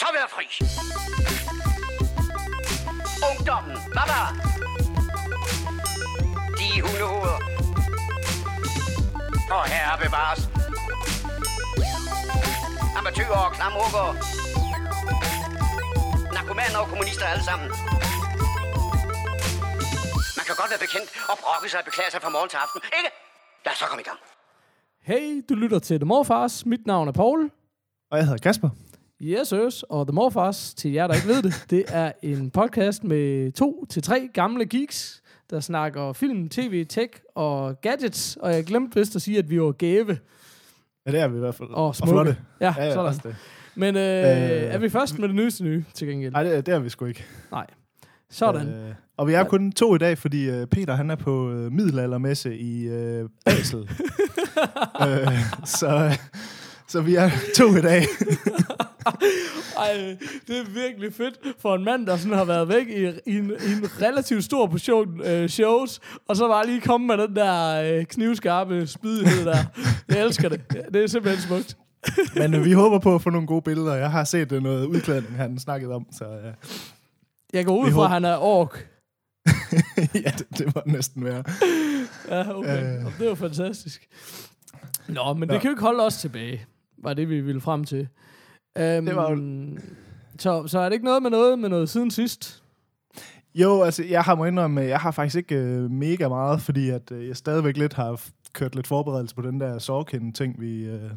så være fri. Ungdommen, baba. De hundehoveder. Og herre bevares. Amatøger og klamrukker. Narkomaner og kommunister alle sammen. Man kan godt være bekendt og brokke sig og beklage sig fra morgen til aften, ikke? Lad os så komme i gang. Hey, du lytter til The Morfars. Mit navn er Paul. Og jeg hedder Kasper. Yes, yes. Og The Morfars, til jer, der ikke ved det, det er en podcast med to til tre gamle geeks, der snakker film, tv, tech og gadgets. Og jeg glemte vist at sige, at vi var gave Ja, det er vi i hvert fald. og smukke. flotte. Ja, Ja, ja, sådan. også det. Men øh, Øh. er vi først med det nyeste nye, til gengæld? Nej, det, det er vi sgu ikke. Nej. Sådan. Øh, og vi er kun to i dag, fordi øh, Peter han er på øh, middelaldermesse i øh, Basel. øh, så, så vi er to i dag. Ej, det er virkelig fedt for en mand, der sådan har været væk i, i, en, i en relativt stor portion øh, shows, og så bare lige komme med den der øh, knivskarpe spydighed der. Jeg elsker det. Det er simpelthen smukt. Men øh, vi håber på at få nogle gode billeder. Jeg har set øh, noget udklædning, han snakkede om. Så øh, Jeg går ud Vi fra, at han er ork. ja, det, det det næsten være. Ja, okay. Øh. Det var fantastisk. Nå, men Nå. det kan jo ikke holde os tilbage, var det, vi ville frem til. Um, Det var så, så er det ikke noget med noget med noget siden sidst? Jo, altså jeg har må indrømme, jeg har faktisk ikke øh, mega meget, fordi at øh, jeg stadigvæk lidt har kørt lidt forberedelse på den der Sorkin-ting, vi, øh,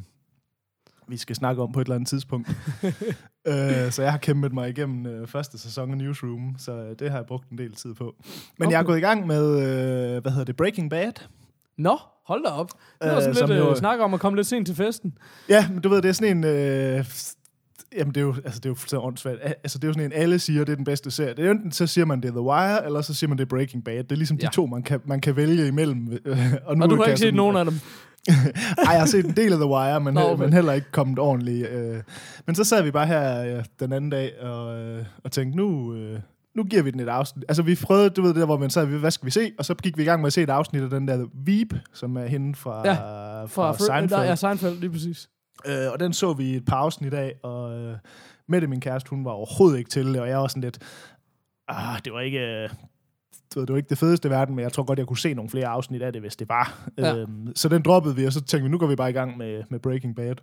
vi skal snakke om på et eller andet tidspunkt. øh, så jeg har kæmpet mig igennem øh, første sæson af Newsroom, så øh, det har jeg brugt en del tid på. Men okay. jeg er gået i gang med, øh, hvad hedder det, Breaking Bad. Nå, hold da op. Det var Øh, sådan som lidt jo- øh, snak om at komme lidt sent til festen. Ja, men du ved, det er sådan en... Øh, jamen, det er jo, altså, det er jo fuldstændig åndssvagt. Altså, det er jo sådan en, alle siger, det er den bedste serie. Det er enten, så siger man, det er The Wire, eller så siger man, det er Breaking Bad. Det er ligesom ja. De to, man kan, man kan vælge imellem. Øh, og, nu Og du har ikke set nogen af dem. Ej, jeg har set en del af The Wire, men, Nå, okay. men heller ikke kommet ordentligt. Øh. Men så sad vi bare her øh, den anden dag og, øh, og tænkte, nu, øh, nu giver vi den et afsnit. Altså, vi prøvede, du ved det der, hvor man sad, hvad skal vi se? Og så gik vi i gang med at se et afsnit af den der Veep, som er hende fra, Ja, fra, Fra, Seinfeld. Der, ja, Seinfeld, lige præcis. Øh, og den så vi et par afsnit af, og øh, Mette, min kæreste, hun var overhovedet ikke til det, og jeg var sådan lidt, ah, det var ikke... Øh, du ved, det var ikke det fedeste i verden, men jeg tror godt, jeg kunne se nogle flere afsnit af det, hvis det var. Ja. Øhm, så den droppede vi, og så tænkte vi, nu går vi bare i gang med, med Breaking Bad.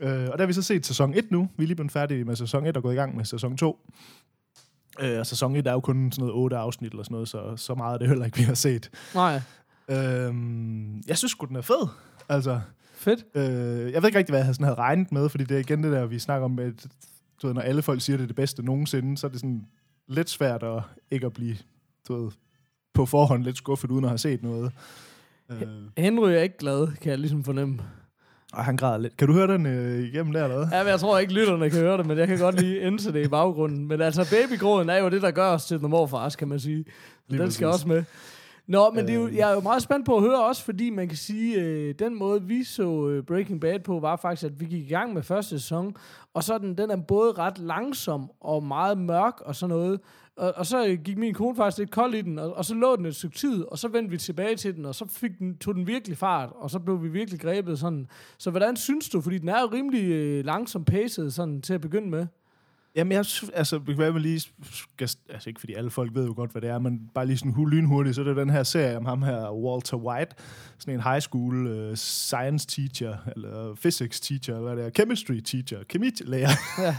Øh, og der har vi så set sæson 1 nu. Vi er lige blevet færdige med sæson 1 og gået i gang med sæson 2. Øh, og sæson 1 er jo kun sådan noget 8 afsnit eller sådan noget, så, så meget er det heller ikke, vi har set. Nej, Øh, jeg synes sgu, den er fed. Altså, fedt. Øh, jeg ved ikke rigtig, hvad jeg havde, sådan havde regnet med, fordi det er igen det der, vi snakker om, at du ved, når alle folk siger, det er det bedste nogensinde, så er det sådan lidt svært at ikke at blive du ved, på forhånd lidt skuffet, uden at have set noget. Øh, Henry er ikke glad, kan jeg ligesom fornemme. Og han græder lidt. Kan du høre den øh, igennem der, eller hvad? Ja, men jeg tror ikke, lytterne kan høre det, men jeg kan godt lige indse det i baggrunden. Men altså, babygråden er jo det, der gør os til den morfars, kan man sige. Lige den skal præcis. også med. Nå, men det er jo, Øh. jeg er jo meget spændt på at høre også, fordi man kan sige, øh, den måde, vi så øh, Breaking Bad på, var faktisk, at vi gik i gang med første sæson, og så den, den er både ret langsom og meget mørk og sådan noget. Og, og så gik min kone faktisk lidt kold i den, og, og så lå den et stykke tid, og så vendte vi tilbage til den, og så fik den, tog den virkelig fart, og så blev vi virkelig grebet sådan. Så hvordan synes du, fordi den er jo rimelig øh, langsom paced sådan til at begynde med? Jamen, jeg, altså, det kan være, man lige skal, altså ikke fordi alle folk ved jo godt, hvad det er, men bare lige sådan hu- lynhurtigt, så er det den her serie om ham her, Walter White, sådan en high school uh, science teacher, eller physics teacher, eller hvad det er, chemistry teacher, kemilærer, Ja,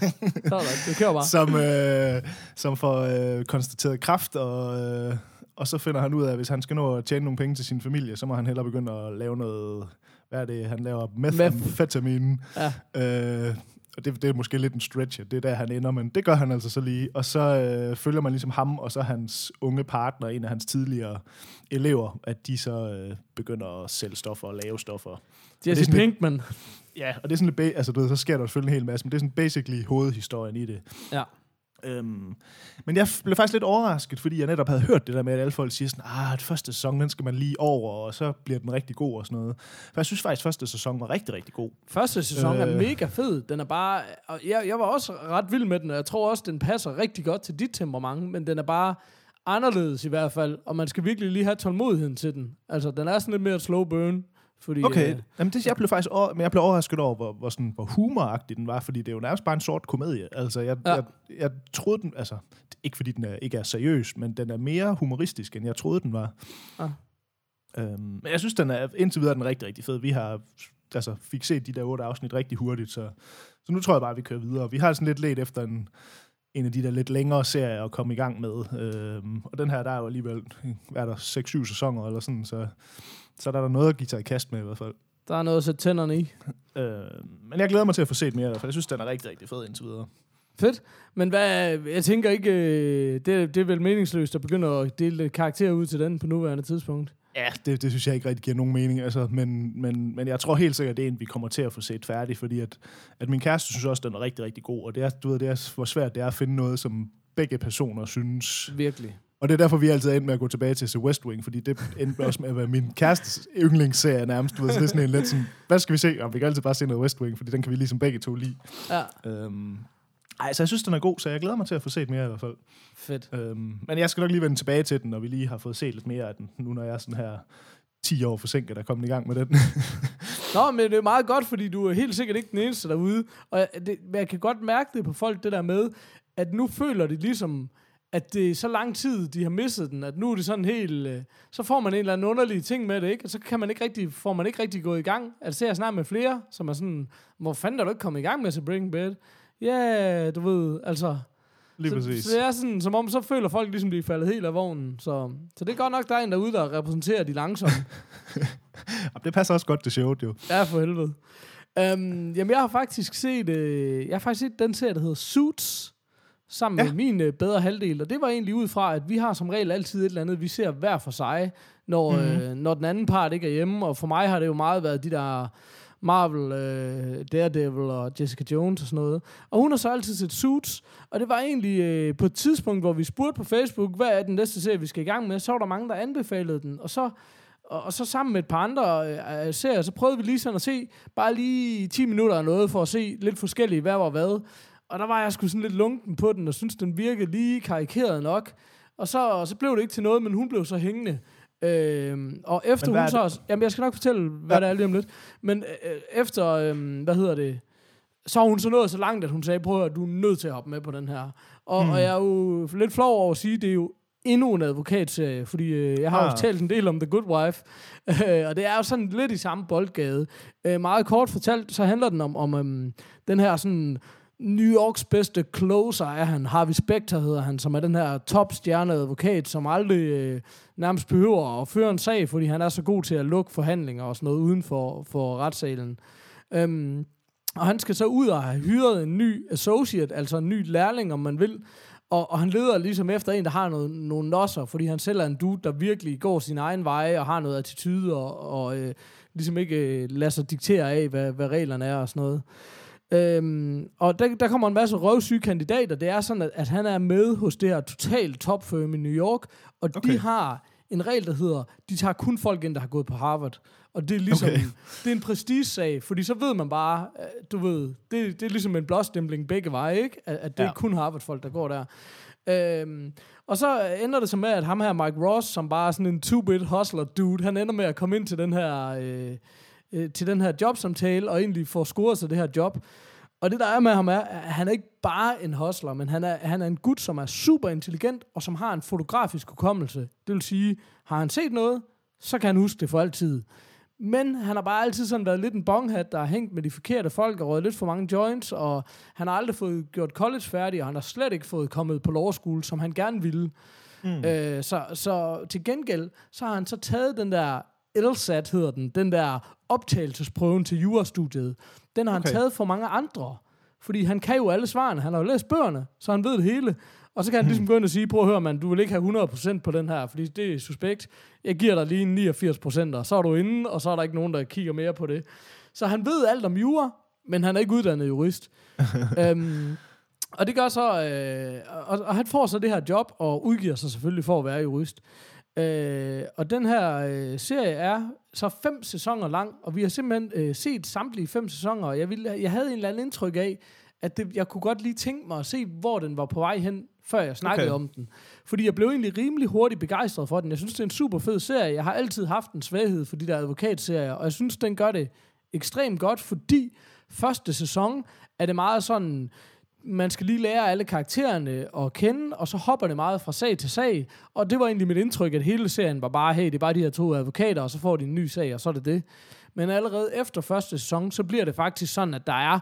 det kører bare. som, øh, som får øh, konstateret kraft, og, øh, og så finder han ud af, at hvis han skal nå at tjene nogle penge til sin familie, så må han hellere begynde at lave noget, hvad er det, han laver, methamfetamin. Ja. Øh, og det, det er måske lidt en stretch, det er der, han ender, men det gør han altså så lige. Og så øh, følger man ligesom ham, og så hans unge partner, en af hans tidligere elever, at de så øh, begynder at sælge stoffer og lave stoffer. Jesse sådan lidt- Pinkman. Ja, og det er sådan lidt, altså du ved, så sker der selvfølgelig en hel masse, men det er sådan basically hovedhistorien i det. Ja. Øhm, men jeg blev faktisk lidt overrasket, fordi jeg netop havde hørt det der med, at alle folk siger sådan, ah, det første sæson, den skal man lige over, og så bliver den rigtig god og sådan noget. For jeg synes faktisk, at første sæson var rigtig, rigtig god. Første sæson øh. er mega fed. Den er bare... Og jeg, jeg var også ret vild med den, og jeg tror også, den passer rigtig godt til dit temperament, men den er bare anderledes i hvert fald, og man skal virkelig lige have tålmodigheden til den. Altså, den er sådan lidt mere slow burn, Fordi, Okay, Øh, Jamen, det, jeg blev faktisk over, men jeg blev overrasket over, hvor, hvor, sådan, hvor humoragtig den var, fordi det er jo nærmest bare en sort komedie. Altså, jeg, Ja. jeg, jeg troede den, altså, ikke fordi den er, ikke er seriøs, men den er mere humoristisk, end jeg troede, den var. Ja. Øhm, men jeg synes, den er, indtil videre er den rigtig, rigtig fed. Vi har altså, fik set de der otte afsnit rigtig hurtigt, så, så nu tror jeg bare, vi kører videre. Vi har sådan lidt let efter en, en af de der lidt længere serier at komme i gang med. Øhm, og den her, der er jo alligevel, hvad er der, 6-7 sæsoner eller sådan, så, så der er der noget at give sig i kast med i hvert fald. der er noget at sætte tænderne i. Øh, men jeg glæder mig til at få set mere, for jeg synes, den er rigtig, rigtig fed indtil videre. Fedt. Men hvad, jeg tænker ikke, øh, det, det er vel meningsløst at begynde at dele karakterer ud til den på nuværende tidspunkt. Ja, det, det synes jeg ikke rigtig giver nogen mening, altså, men, men, men jeg tror helt sikkert, det er en, vi kommer til at få set færdig, fordi at, at min kæreste synes også, den er rigtig, rigtig god, og det er, du ved, det er, hvor svært det er at finde noget, som begge personer synes. Virkelig. Og det er derfor, vi altid er endt med at gå tilbage til at se West Wing, fordi det endte også med at være min kærestes yndlingsserie nærmest. Du ved, så det er sådan en lidt sådan, hvad skal vi se? Og vi kan altid bare se noget West Wing, fordi den kan vi ligesom begge to lide. Ja, Øhm, ej, så jeg synes, den er god, så jeg glæder mig til at få set mere i hvert fald. fedt. Øhm, men jeg skal nok lige vende tilbage til den, når vi lige har fået set lidt mere af den, nu når jeg er sådan her 10 år forsinket er kommet i gang med den. Nå, men det er meget godt, fordi du er helt sikkert ikke den eneste derude. Og jeg, det, jeg kan godt mærke det på folk, det der med, at nu føler de ligesom, at det er så lang tid, de har misset den, at nu er det sådan helt... Øh, så får man en eller anden underlig ting med det, ikke? Og så kan man ikke rigtig, får man ikke rigtig gået i gang. Altså, jeg snakker med flere, som er sådan, hvor fanden er du ikke kommet i gang med at se Breaking Bad? Ja, yeah, du ved, altså... lige så, præcis. så det er sådan, som om, så føler folk ligesom, de er faldet helt af vognen. Så, så det er godt nok, der er en derude, der repræsenterer de langsomme. Det passer også godt til showet, jo. Ja, for helvede. Um, jamen, jeg har faktisk set, øh, jeg har faktisk set den serie, der hedder Suits, sammen ja. Med min øh, bedre halvdel. Og det var egentlig ud fra, at vi har som regel altid et eller andet, vi ser hver for sig, når, mm-hmm. øh, når den anden part ikke er hjemme. Og for mig har det jo meget været de der Marvel, øh, Daredevil og Jessica Jones og sådan noget. Og hun har så altid set Suits, og det var egentlig øh, på et tidspunkt, hvor vi spurgte på Facebook, hvad er den næste serie, vi skal i gang med, så var der mange, der anbefalede den. Og så og, og så sammen med et par andre øh, serier, så prøvede vi lige sådan at se, bare lige 10 minutter af noget, for at se lidt forskellige, hvad var hvad. Og der var jeg sgu sådan lidt lunken på den, og synes den virkede lige karikeret nok. Og så, og så blev det ikke til noget, men hun blev så hængende. Øhm, og efter hun så også, Jamen, jeg skal nok fortælle, hvad ja. Det er lige om lidt. Men øh, efter, øh, hvad hedder det... Så hun så nået så langt, at hun sagde, prøv at du er nødt til at hoppe med på den her. Og, mm. og jeg er jo lidt flov over at sige, det er jo endnu en advokatserie, fordi øh, jeg har jo Ah. talt en del om The Good Wife, øh, og det er jo sådan lidt i samme boldgade. Øh, meget kort fortalt, så handler den om, om øhm, den her sådan New Yorks bedste closer er han, Harvey Specter hedder han, som er den her topstjerneadvokat, som aldrig øh, nærmest behøver at føre en sag, fordi han er så god til at lukke forhandlinger og sådan noget uden for, for retssalen. Øhm, og han skal så ud og have hyret en ny associate, altså en ny lærling, om man vil. Og, og han leder ligesom efter en, der har noget, nogle nosser, fordi han selv er en dude, der virkelig går sin egen vej og har noget attitude og, og øh, ligesom ikke øh, lader sig diktere af, hvad, hvad reglerne er og sådan noget. Øhm, og der, der kommer en masse røvsyge kandidater. Det er sådan, at, at han er med hos det her totalt topfirm i New York, og okay. de har en regel, der hedder, de tager kun folk ind, der har gået på Harvard. Og det er ligesom, okay. Det er en prestige-sag, fordi så ved man bare, øh, du ved, det, det er ligesom en blåstempling begge veje, ikke? At, at det. Ja. er kun Harvard-folk, der går der. Øhm, og så ender det så med, at ham her, Mike Ross, som bare er sådan en two-bit hustler dude, han ender med at komme ind til den her, øh, øh, til den her jobsamtale, og egentlig få scoret sig det her job. Og det der er med ham er, at han er ikke bare en hustler, men han er, han er en gut, som er super intelligent, og som har en fotografisk hukommelse. Det vil sige, har han set noget, så kan han huske det for altid. Men han har bare altid sådan været lidt en bonghat, der har hængt med de forkerte folk og røget lidt for mange joints, og han har aldrig fået gjort college færdig, og han har slet ikke fået kommet på law school, som han gerne ville. Mm. Øh, så, så til gengæld, så har han så taget den der LSAT, hedder den, den der optagelsesprøven til jurastudiet. Den har okay. han taget for mange andre. Fordi han kan jo alle svarene. Han har jo læst bøgerne, så han ved det hele. Og så kan han ligesom gå ind og sige, prøv at høre, mand, du vil ikke have 100% på den her, fordi det er suspekt. Jeg giver dig lige en 89%, og så er du inde, og så er der ikke nogen, der kigger mere på det. Så han ved alt om jura, men han er ikke uddannet jurist. øhm, og det gør så, øh, og, og han får så det her job, og udgiver sig selvfølgelig for at være jurist. Øh, og den her øh, serie er så fem sæsoner lang, og vi har simpelthen øh, set samtlige fem sæsoner, og jeg, ville, jeg havde en eller anden indtryk af, at det, jeg kunne godt lige tænke mig at se, hvor den var på vej hen, før jeg snakkede Okay. om den. Fordi jeg blev egentlig rimelig hurtigt begejstret for den. Jeg synes, det er en super fed serie. Jeg har altid haft en svaghed for de der advokatserier, og jeg synes, den gør det ekstremt godt, fordi første sæson er det meget sådan, man skal lige lære alle karaktererne at kende, og så hopper det meget fra sag til sag. Og det var egentlig mit indtryk, at hele serien var bare, hey, det er bare de her to advokater, og så får de en ny sag, og så er det det. Men allerede efter første sæson, så bliver det faktisk sådan, at der er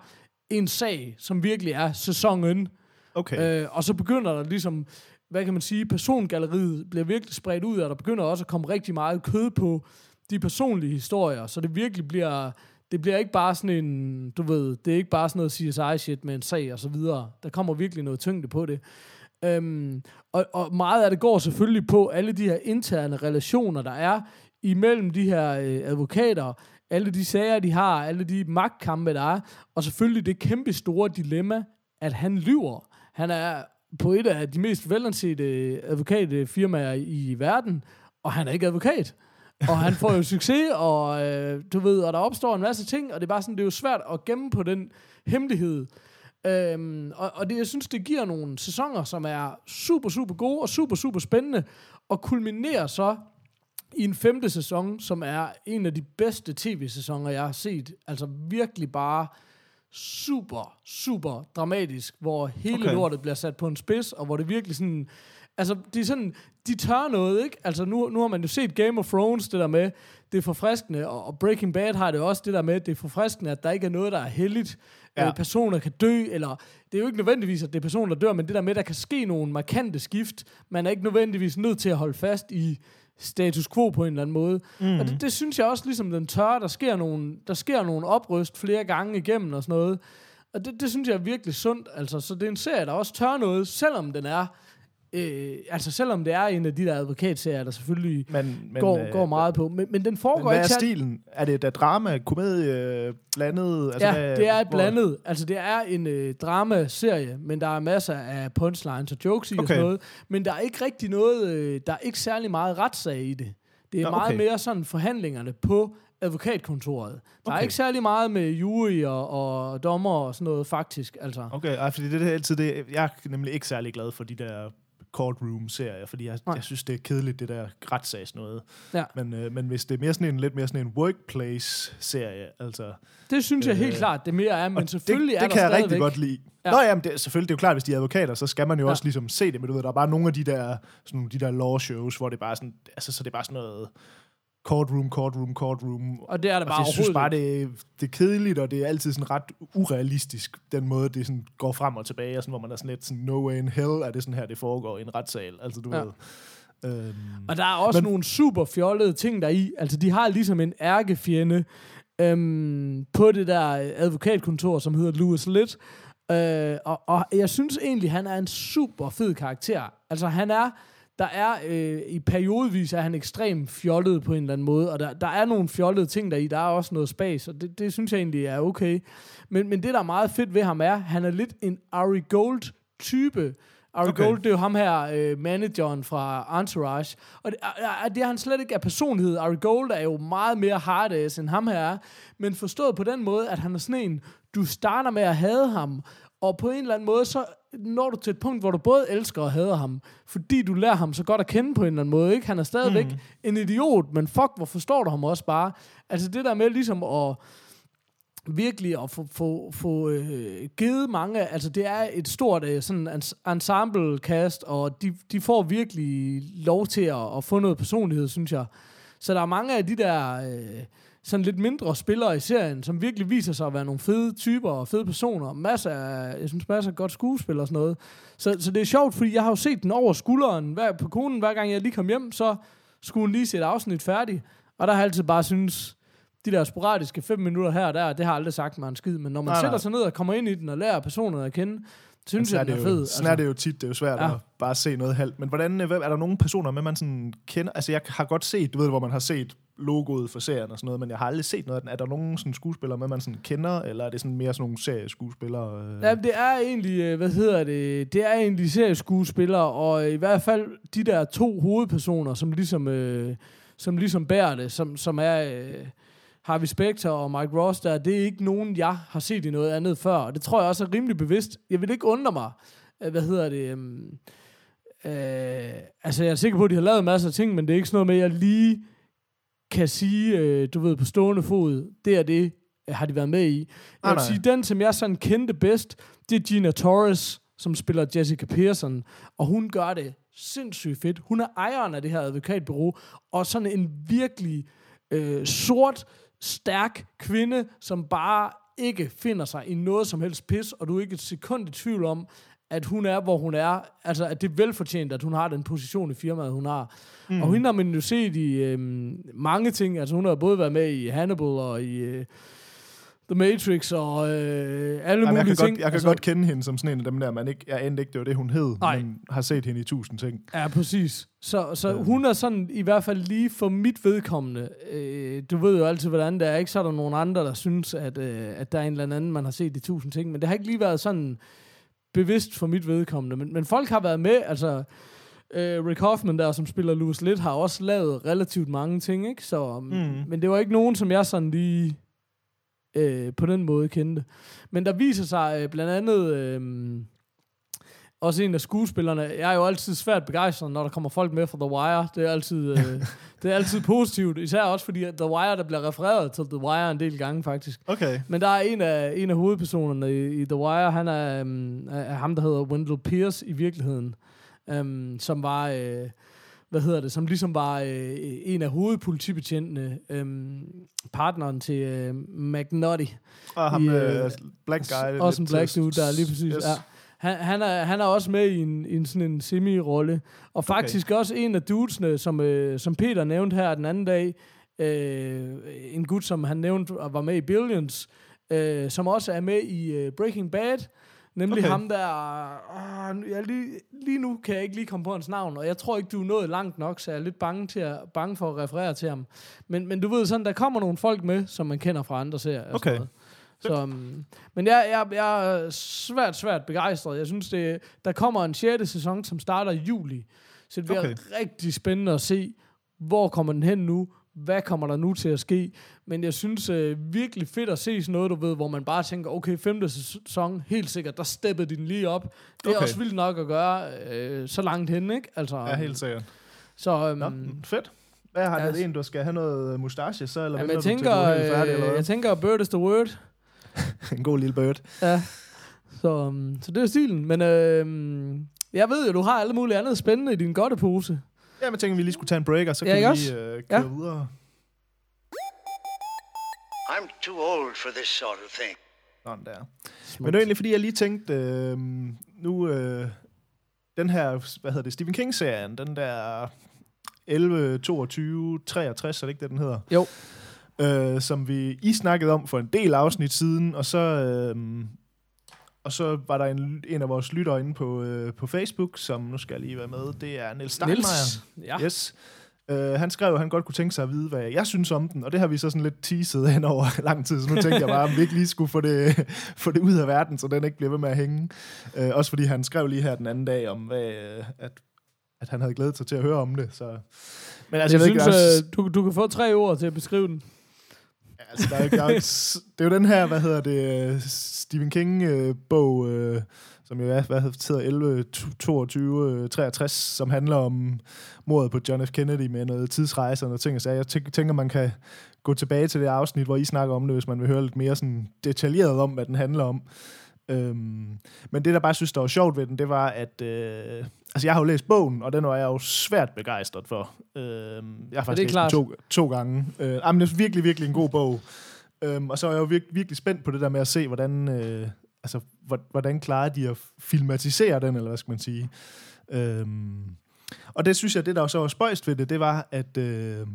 en sag, som virkelig er sæsonen. Okay. Øh, og så begynder der ligesom, hvad kan man sige, persongalleriet bliver virkelig spredt ud, og der begynder også at komme rigtig meget kød på de personlige historier, så det virkelig bliver, det bliver ikke bare sådan en, du ved, det er ikke bare sådan noget CSI-shit med en sag og så videre. Der kommer virkelig noget tyngde på det. Øhm, og, og meget af det går selvfølgelig på alle de her interne relationer, der er imellem de her øh, advokater, alle de sager, de har, alle de magtkampe, der er, og selvfølgelig det kæmpe store dilemma, at han lyver. Han er på et af de mest velansete advokatfirmaer i verden, og han er ikke advokat. Og han får jo succes, og øh, du ved, og der opstår en masse ting, og det er bare sådan, det er jo svært at gemme på den hemmelighed. Øhm, og og det, jeg synes, det giver nogle sæsoner, som er super, super gode og super, super spændende, og kulminerer så i en femte sæson, som er en af de bedste tv-sæsoner, jeg har set. Altså virkelig bare super, super dramatisk, hvor hele Okay. lortet bliver sat på en spids, og hvor det virkelig sådan... Altså, det er sådan, de tør noget, ikke? Altså, nu, nu har man jo set Game of Thrones, det der med, det er forfriskende, og, Breaking Bad har det også det der med, det er forfriskende, at der ikke er noget, der er heldigt. Ja. Øh, personer kan dø, eller det er jo ikke nødvendigvis, at det er personer, der dør, men det der med, der kan ske nogle markante skift. Man er ikke nødvendigvis nødt til at holde fast i status quo på en eller anden måde. Mm. Og det, det synes jeg også, ligesom den tør, der sker nogle, der sker nogle opryst flere gange igennem og sådan noget. Og det, det synes jeg er virkelig sundt. Altså, så det er en serie, der også tør noget, selvom den er... Øh, altså selvom det er en af de der advokatserier, der selvfølgelig Men, men, går, øh, går meget på. Men, men den Men foregår hvad er ikke til- stilen? Er det da drama, komedie, blandet? Altså, Ja, hvad, det er hvor- blandet. Altså, det er en øh, dramaserie, men der er masser af punchlines og jokes i okay. og sådan noget. Men der er ikke rigtig noget, øh, der er ikke særlig meget retssag i det. Det er Nå, meget okay. mere sådan forhandlingerne på advokatkontoret. Der okay. er ikke særlig meget med jury og, og dommer og sådan noget, faktisk. Altså. Okay, ej, fordi det er altid det, jeg er nemlig ikke særlig glad for de der courtroom-serier, fordi jeg, Nej. jeg synes, det er kedeligt, det der retssags noget. Ja. Men, øh, men hvis det er mere sådan en, lidt mere sådan en workplace-serie, altså... Det synes jeg helt Øh, klart, det mere er, men selvfølgelig det, er det kan jeg rigtig godt lide. Ja. Ja. Nå jamen, det, selvfølgelig, det er jo klart, hvis de er advokater, så skal man jo Ja. ja. også ligesom se det, men du ved, der er bare nogle af de der, sådan, de der law shows, hvor det bare sådan, altså, så det er bare sådan noget courtroom, courtroom, courtroom, Og det er der bare Altså, jeg synes bare, det, er- det er kedeligt, og det er altid sådan ret urealistisk, den måde, det sådan går frem og tilbage, og sådan, hvor man er sådan lidt sådan, no way in hell, er det sådan her, det foregår i en retssal. Altså, du Ja. ved. Øhm, Og der er også Men, nogle super fjollede ting der i. Altså, de har ligesom en ærkefjende øhm, på det der advokatkontor, som hedder Louis Litt. Øh, og, og jeg synes egentlig, han er en super fed karakter. Altså, han er... Der er øh, i periodevis er han ekstremt fjollet på en eller anden måde, og der, der er nogle fjollede ting der i. Der er også noget spas, og det, det synes jeg egentlig er okay. Men, men det, der er meget fedt ved ham, er, han er lidt en Ari Gold-type. Ari Okay. Gold, det er jo ham her, øh, manageren fra Entourage. Og det, er, det er han slet ikke af personlighed. Ari Gold er jo meget mere hard end ham her er. Men forstået på den måde, at han er sådan en, du starter med at hade ham, og på en eller anden måde, så når du til et punkt, hvor du både elsker og hader ham, fordi du lærer ham så godt at kende på en eller anden måde. Ikke? Han er stadigvæk mm. en idiot, men fuck, hvor forstår du ham også bare. Altså det der med ligesom at virkelig at få, få, få øh, givet mange, altså det er et stort øh, sådan ens- ensemble cast, og de, de får virkelig lov til at, at få noget personlighed, synes jeg. Så der er mange af de der øh, sådan lidt mindre spillere i serien, som virkelig viser sig at være nogle fede typer og fede personer. Masser af, jeg synes, masser af godt skuespil og sådan noget. Så, så det er sjovt, fordi jeg har jo set den over skulderen hver, på konen, hver gang jeg lige kom hjem, så skulle hun lige se et afsnit færdigt. Og der har jeg altid bare synes, de der sporadiske fem minutter her og der, det har aldrig sagt mig en skid. Men når man Nej, sætter nej. sig ned og kommer ind i den og lærer personerne at kende, synes sådan jeg, den er det fed. jo, sådan er det jo tit, det er jo svært Ja. at bare se noget halvt. Men hvordan, øh, er der nogle personer med, man sådan kender? Altså, jeg har godt set, du ved, hvor man har set logoet for serien og sådan noget, men jeg har aldrig set noget af den. Er der nogen sådan skuespillere med, man sådan kender, eller er det sådan mere sådan nogle serieskuespillere? Øh? Jamen, det er egentlig, øh, hvad hedder det, det er egentlig serieskuespillere, og øh, i hvert fald de der to hovedpersoner, som ligesom, øh, som ligesom bærer det, som, som er øh, Harvey Specter og Mike Ross der, det er ikke nogen, jeg har set i noget andet før, og det tror jeg også er rimelig bevidst. Jeg vil ikke undre mig, øh, hvad hedder det, øhm, øh, altså jeg er sikker på, at de har lavet masser af ting, men det er ikke sådan noget med, at jeg lige kan sige, øh, du ved, på stående fod, det er det, øh, har de været med i. Jeg vil nej. sige, den, som jeg sådan kendte bedst, det er Gina Torres, som spiller Jessica Pearson, og hun gør det sindssygt fedt. Hun er ejeren af det her advokatbureau, og sådan en virkelig øh, sort, stærk kvinde, som bare ikke finder sig i noget som helst pis, og du er ikke et sekund i tvivl om, at hun er, hvor hun er. Altså, at det er velfortjent, at hun har den position i firmaet, hun har. Mm. Og hende har man jo set i øh, mange ting. Altså, hun har både været med i Hannibal og i øh, The Matrix og øh, alle Jamen, mulige jeg kan, ting. godt, jeg kan altså, godt kende hende som sådan en af dem der, man ikke, jeg endte ikke, det var det, hun hed, Nej. men har set hende i tusind ting. Ja, præcis. Så, så Øhm. hun er sådan, i hvert fald lige for mit vedkommende, øh, du ved jo altid, hvordan det er, ikke? Så er der nogle andre, der synes, at, øh, at der er en eller anden, man har set i tusind ting, men det har ikke lige været sådan bevidst for mit vedkommende. Men, men folk har været med, altså... Øh, Rick Hoffman der, som spiller Louis Litt, har også lavet relativt mange ting, ikke? Så, mm. Men det var ikke nogen, som jeg sådan lige øh, på den måde kendte. Men der viser sig øh, blandt andet... Øh, også en af skuespillerne. Jeg er jo altid svært begejstret, når der kommer folk med fra The Wire. Det er altid, øh, det er altid positivt. Især også fordi, The Wire, der bliver refereret til The Wire en del gange, faktisk. Okay. Men der er en af, en af hovedpersonerne i, i The Wire, han er, um, er ham, der hedder Wendell Pierce i virkeligheden. Um, som var... Øh, hvad hedder det, som ligesom var øh, en af hovedpolitibetjentene, øh, partneren til øh, McNutty. Og ham, I, øh, øh, black guy. Også en black dude, der er lige præcis. Yes. Ja. Han, han, er, han er også med i en, en sådan en semi-rolle. Og faktisk okay. også en af dudesne, som, øh, som Peter nævnte her den anden dag, øh, en gut, som han nævnte og var med i Billions, øh, som også er med i øh, Breaking Bad, nemlig Okay. okay. ham der, åh, jeg lige, lige nu kan jeg ikke lige komme på hans navn, og jeg tror ikke, du er nået langt nok, så jeg er lidt bange, til at, bange for at referere til ham. Men, men du ved sådan, der kommer nogle folk med, som man kender fra andre serier. og sådan Okay. noget. Så, um, men jeg, jeg, jeg er svært, svært begejstret. Jeg synes, det, der kommer en 6. sæson, som starter i juli. Så det bliver Okay. rigtig spændende at se, hvor kommer den hen nu? Hvad kommer der nu til at ske? Men jeg synes øh, virkelig fedt at se sådan noget, du ved, hvor man bare tænker, okay, femte sæson, helt sikkert, der steppede den lige op. Det er Okay. okay. også vildt nok at gøre øh, så langt hen, ikke? Altså, Ja, helt sikkert. Så, um, Nå, fedt. Hvad har ja, det en, du skal have noget mustache så, eller jamen, jeg tænker, er helt færdig, eller øh, hvad? jeg tænker, bird is the word. en god lille bird. Ja. Så, um, så det er stilen. Men øh, jeg ved jo, du har alle mulige andet spændende i din godtepose. Ja, men tænker, vi lige skulle tage en break, og så Ja, kan vi også? lige øh, køre Ja. videre. I'm too old for this sort of thing. Sådan der. Men det er egentlig, fordi jeg lige tænkte, øh, nu, øh, den her, hvad hedder det, Stephen King-serien, den der 11, 22, 63, er det ikke det, den hedder? Jo. Øh, som vi I snakkede om for en del afsnit siden, og så, øh, og så var der en, en af vores lyttere inde på, øh, på Facebook, som nu skal jeg lige være med, det er Niels Steinmeier. Niels. Ja. Yes. Uh, han skrev, at han godt kunne tænke sig at vide, hvad jeg synes om den, og det har vi så sådan lidt teaset hen over lang tid, så nu tænkte jeg bare, om vi ikke lige skulle få det, få det ud af verden, så den ikke bliver ved med at hænge. Uh, også fordi han skrev lige her den anden dag, om hvad, at, at han havde glædet sig til at høre om det. Så. Men altså, jeg, jeg, synes, ikke, øh, du, du kan få tre ord til at beskrive den altså, der er, der er, det er jo den her, hvad hedder det, Stephen King-bog, øh, øh, som jo er, hvad hedder 11, 22, 63, som handler om mordet på John F. Kennedy med noget tidsrejse og noget ting. Så jeg tænker, man kan gå tilbage til det afsnit, hvor I snakker om det, hvis man vil høre lidt mere sådan detaljeret om, hvad den handler om. Øhm, men det, der bare synes, der var sjovt ved den, det var, at... Øh, altså, jeg har jo læst bogen, og den var jeg jo svært begejstret for. Øhm, jeg har faktisk det er læst den to, to gange. Øh, jamen, det er virkelig, virkelig en god bog. Øhm, og så er jeg jo vir- virkelig spændt på det der med at se, hvordan, øh, altså, hvor- hvordan klarer de at filmatisere den, eller hvad skal man sige. Øhm, og det synes jeg, det der så var spøjst ved det, det var, at, øh,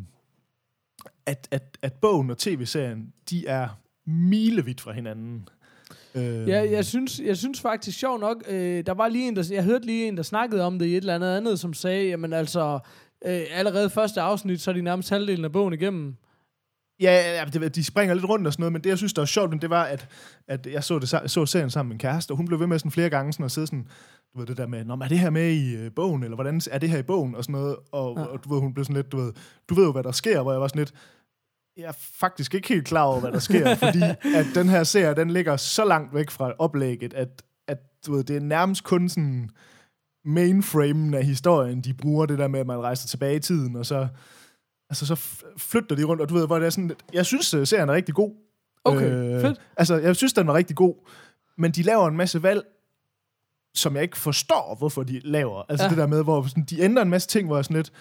at, at, at bogen og tv-serien, de er milevidt fra hinanden. Øhm, Ja, jeg synes, jeg synes faktisk sjov nok, øh, der var lige en, der, jeg hørte lige en, der snakkede om det i et eller andet andet, som sagde, jamen altså, øh, allerede første afsnit, så er de nærmest halvdelen af bogen igennem. Ja, ja, de springer lidt rundt og sådan noget, men det, jeg synes, der var sjovt, det var, at, at jeg så, det, så serien sammen med en kæreste, og hun blev ved med sådan flere gange sådan at sidde sådan, du ved, det der med, Nå, er det her med i øh, bogen, eller hvordan er det her i bogen, og sådan noget, og, ja. Ja. og du ved, hun blev sådan lidt, du ved, du ved jo, hvad der sker, hvor jeg var sådan lidt, jeg er faktisk ikke helt klar over, hvad der sker, fordi at den her serie, den ligger så langt væk fra oplægget, at at du ved, det er nærmest kun sådan mainframen af historien, de bruger det der med, at man rejser tilbage i tiden, og så, altså, så flytter de rundt, og du ved, hvor det er sådan, jeg synes, øh, serien er rigtig god. Okay, fedt. Altså, jeg synes, den var rigtig god, men de laver en masse valg, som jeg ikke forstår, hvorfor de laver. Altså Ja. det der med, hvor sådan, de ændrer en masse ting, hvor jeg sådan lidt,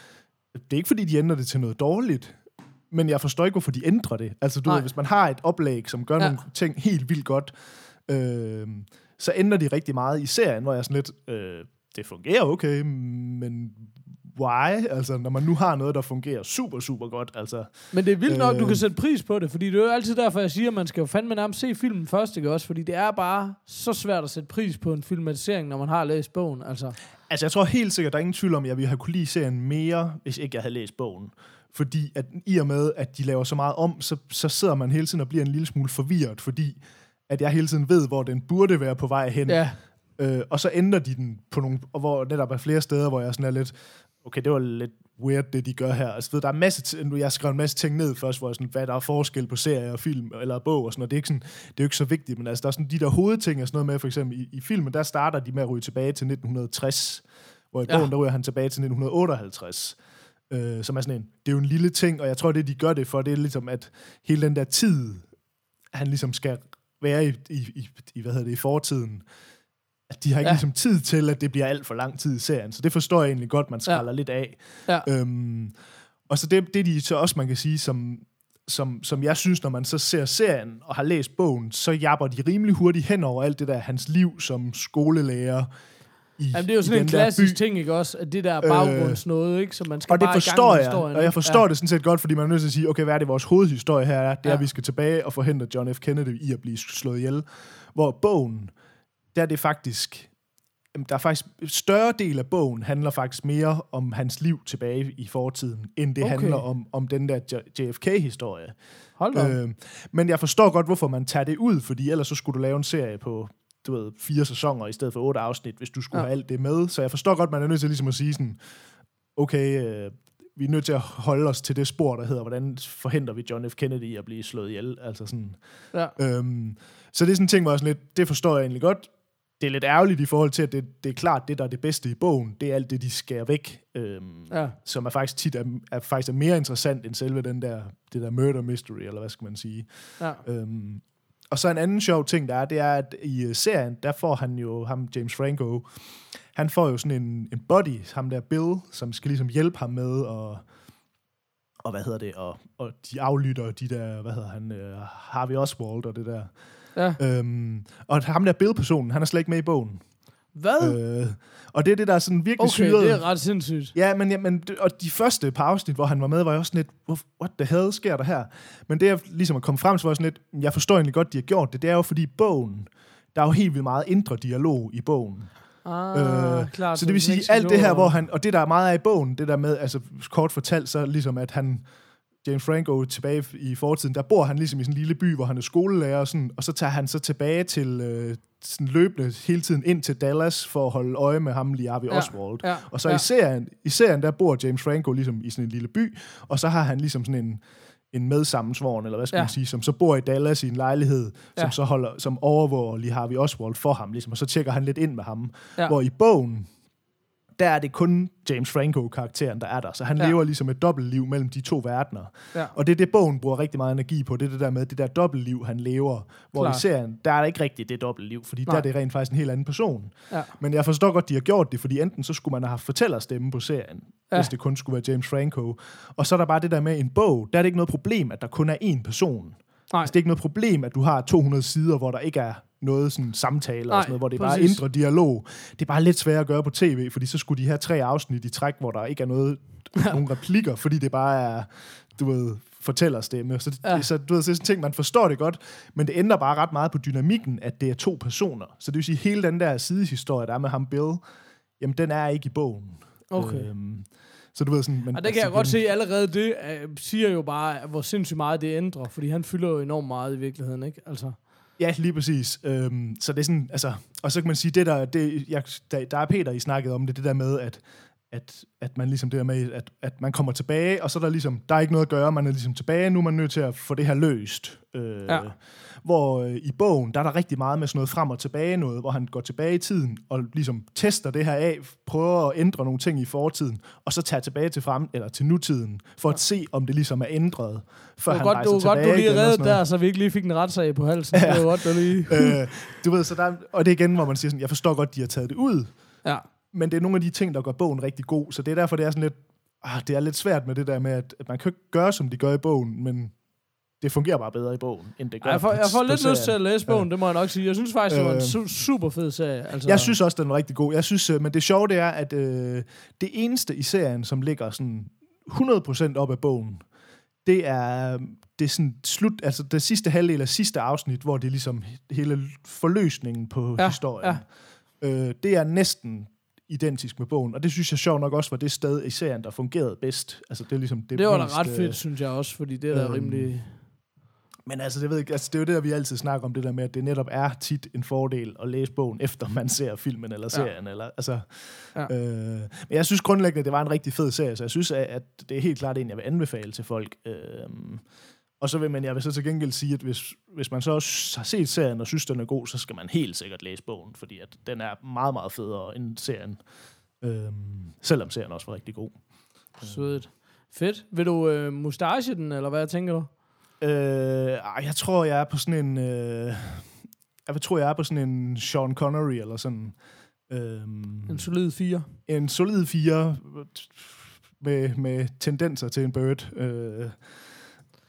det er ikke fordi, de ændrer det til noget dårligt, men jeg forstår ikke, hvorfor de ændrer det. Altså, du Nej. ved, hvis man har et oplæg, som gør Ja. nogle ting helt vildt godt, øh, så ændrer de rigtig meget i serien, hvor jeg er sådan lidt, øh, det fungerer okay, men why? Altså, når man nu har noget, der fungerer super, super godt, altså... Men det er vildt nok, Øh. du kan sætte pris på det, fordi det er jo altid derfor, jeg siger, at man skal jo fandme nærmest se filmen først, ikke også? Fordi det er bare så svært at sætte pris på en filmatisering, når man har læst bogen, altså. Altså, jeg tror helt sikkert, der er ingen tvivl om, at jeg ville have kunne lide serien mere, hvis ikke jeg havde læst bogen. Fordi at i og med, at de laver så meget om, så, så sidder man hele tiden og bliver en lille smule forvirret, fordi at jeg hele tiden ved, hvor den burde være på vej hen. Ja, Øh, og så ændrer de den på nogle, og hvor netop er flere steder, hvor jeg sådan er lidt, okay, det var lidt weird, det de gør her. Altså, ved, der er masse, nu jeg har skrevet en masse ting ned først, hvor jeg sådan, hvad der er forskel på serie og film, eller bog og sådan noget. Det er, ikke sådan, det er jo ikke så vigtigt, men altså, der er sådan de der hovedting og sådan noget med, for eksempel i, i filmen, der starter de med at ryge tilbage til 1960, hvor i Ja. bogen, der ryger han tilbage til 1958. Øh, som er sådan en, det er jo en lille ting, og jeg tror, det de gør det for, det er ligesom, at hele den der tid, han ligesom skal være i, i, i, i hvad hedder det, i fortiden, at de har ikke Ja. ligesom tid til, at det bliver alt for lang tid i serien. Så det forstår jeg egentlig godt, man skræller ja. lidt af. ja. Øhm, og så det, det de så også, man kan sige, som, som, som jeg synes, når man så ser serien og har læst bogen, så japper de rimelig hurtigt hen over alt det der, hans liv som skolelærer i Jamen, det er jo sådan en klassisk by. ting, ikke også? At det der baggrundsnået, ikke? Så man skal Og det bare gang forstår jeg, historien, og jeg forstår ja. det sådan set godt, fordi man er nødt til at sige, okay, hvad er det vores hovedhistorie her er? Det er, Ja. at vi skal tilbage og forhindre John F. Kennedy i at blive slået ihjel. Hvor bogen, der er det faktisk, der er faktisk, større del af bogen handler faktisk mere om hans liv tilbage i fortiden, end det Okay. handler om, om den der JFK-historie. Hold da. Øh, men jeg forstår godt, hvorfor man tager det ud, fordi ellers så skulle du lave en serie på du ved, fire sæsoner i stedet for otte afsnit, hvis du skulle Ja. have alt det med. Så jeg forstår godt, man er nødt til ligesom at sige sådan, okay, øh, vi er nødt til at holde os til det spor, der hedder, hvordan forhindrer vi John F. Kennedy i at blive slået ihjel? Altså sådan, Ja. øhm, så det er sådan en ting, hvor jeg sådan lidt, det forstår jeg egentlig godt. Det er lidt ærgerligt i forhold til, at det, det er klart, det der er det bedste i bogen, det er alt det, de skærer væk. Øhm, Ja. som er faktisk tit er, er, faktisk er mere interessant end selve den der, det der murder mystery, eller hvad skal man sige. Ja. Øhm, og så en anden sjov ting, der er, det er, at i øh, serien, der får han jo, ham James Franco, han får jo sådan en, en buddy, ham der Bill, som skal ligesom hjælpe ham med og og hvad hedder det, og, og de aflytter de der, hvad hedder han, uh, Harvey Oswald og det der. Ja. Øhm, og ham der Bill-personen, han er slet ikke med i bogen. Hvad? Øh, og det er det, der er sådan virkelig Okay, syret. det er ret sindssygt. Ja, men, ja, men og de første par afsnit, hvor han var med, var jeg også sådan lidt, "Hvor- what the hell sker der her? Men det, jeg ligesom er kommet frem til, var sådan lidt, jeg forstår egentlig godt, de har gjort det. Det er jo fordi bogen, der er jo helt vildt meget indre dialog i bogen. Ah, Øh, klart. Så det vil sige, alt det her, hvor han, og det der er meget af i bogen, det der med, altså kort fortalt, så ligesom at han, James Franco tilbage i fortiden, der bor han ligesom i sådan en lille by, hvor han er skolelærer og sådan, og så tager han så tilbage til øh, sådan løbende hele tiden ind til Dallas for at holde øje med ham, lige Harvey Ja, Oswald. ja, og så ja. i, serien, i serien, der bor James Franco ligesom i sådan en lille by, og så har han ligesom sådan en, en medsammensvoren, eller hvad skal Ja. man sige, som så bor i Dallas i en lejlighed, som Ja. så holder, som overvåger lige Harvey Oswald for ham, ligesom, og så tjekker han lidt ind med ham. Ja. Hvor i bogen, der er det kun James Franco-karakteren, der er der. Så han Ja. lever ligesom et dobbeltliv mellem de to verdener. Ja. Og det er det, bogen bruger rigtig meget energi på. Det er det der med, det der dobbeltliv, han lever. Hvor Klart. i serien, der er der ikke rigtigt det dobbeltliv, fordi Nej. der er det rent faktisk en helt anden person. Ja. Men jeg forstår godt, de har gjort det, fordi enten så skulle man have haft fortællerstemme på serien, ja. hvis det kun skulle være James Franco. Og så er der bare det der med en bog, der er det ikke noget problem, at der kun er én person. Nej. Altså, det er ikke noget problem, at du har 200 sider, hvor der ikke er noget sådan samtale Nej, og sådan noget, hvor det er bare indre dialog. Det er bare lidt svært at gøre på tv, fordi så skulle de have tre afsnit i træk, hvor der ikke er noget, nogen replikker, fordi det bare er, du ved, fortællerstemme. Så, det, Ja. så du ved, så er sådan en ting, man forstår det godt, men det ændrer bare ret meget på dynamikken, at det er to personer. Så det vil sige, hele den der sidehistorie, der er med ham Bill, jamen den er ikke i bogen. Okay. Øhm, så du ved sådan... Men, Og det kan jeg altså, godt den- se allerede, det øh, siger jo bare, hvor sindssygt meget det ændrer, fordi han fylder jo enormt meget i virkeligheden, ikke? Altså, Ja, lige præcis. Øhm, så det er sådan, altså, og så kan man sige, det der, det, jeg, der, der er Peter, I snakkede om det, det der med, at, at, at man ligesom det der med, at, at man kommer tilbage, og så er der ligesom, der er ikke noget at gøre, man er ligesom tilbage, nu er man nødt til at få det her løst. Øh, Ja. Hvor øh, i bogen, der er der rigtig meget med sådan noget frem og tilbage noget, hvor han går tilbage i tiden og ligesom tester det her af, prøver at ændre nogle ting i fortiden, og så tager tilbage til frem eller til nutiden, for at se, om det ligesom er ændret, før Det han var godt, rejser du, var godt, tilbage du lige reddet der, så vi ikke lige fik en retssag på halsen. Ja. Det var godt, du lige... øh, du ved, så der, og det er igen, hvor man siger sådan, jeg forstår godt, de har taget det ud, Ja. men det er nogle af de ting, der gør bogen rigtig god, så det er derfor, det er sådan lidt, ah, det er lidt svært med det der med, at, at man kan ikke gøre, som de gør i bogen, men det fungerer bare bedre i bogen, end det gør Ej, jeg får, jeg får lidt lyst til at læse bogen, det må jeg nok sige. Jeg synes faktisk, det var en Øh. su- super fed serie. Altså, Jeg synes også, den er rigtig god. Jeg synes, øh, men det sjove det er, at øh, det eneste i serien, som ligger sådan 100% op af bogen, det er, det er sådan slut, altså det sidste halvdel af sidste afsnit, hvor det er ligesom hele forløsningen på Ja, historien. Øh, det er næsten identisk med bogen, og det synes jeg sjovt nok også var det sted i serien, der fungerede bedst. Altså det er ligesom det, det var da ret øh, fedt, synes jeg også, fordi det er da øhm, rimelig... Men altså, det, ved jeg, ikke, altså, det er jo det, vi altid snakker om, det der med, at det netop er tit en fordel at læse bogen, efter man ser filmen eller serien. Ja. Eller, altså, Ja. øh, men jeg synes grundlæggende, det var en rigtig fed serie, så jeg synes, at, at det er helt klart en, jeg vil anbefale til folk. Øh, og så vil man, jeg vil så til gengæld sige, at hvis, hvis man så også har set serien og synes, den er god, så skal man helt sikkert læse bogen, fordi at den er meget, meget federe end serien. Øh, selvom serien også var rigtig god. Sødt. Fedt. Vil du øh, mustache den, eller hvad tænker du? Øh, jeg tror, jeg er på sådan en... Øh, jeg tror, jeg er på sådan en Sean Connery, eller sådan... Øh, En solid 4. en solid fire med, med tendenser til en bird. Øh,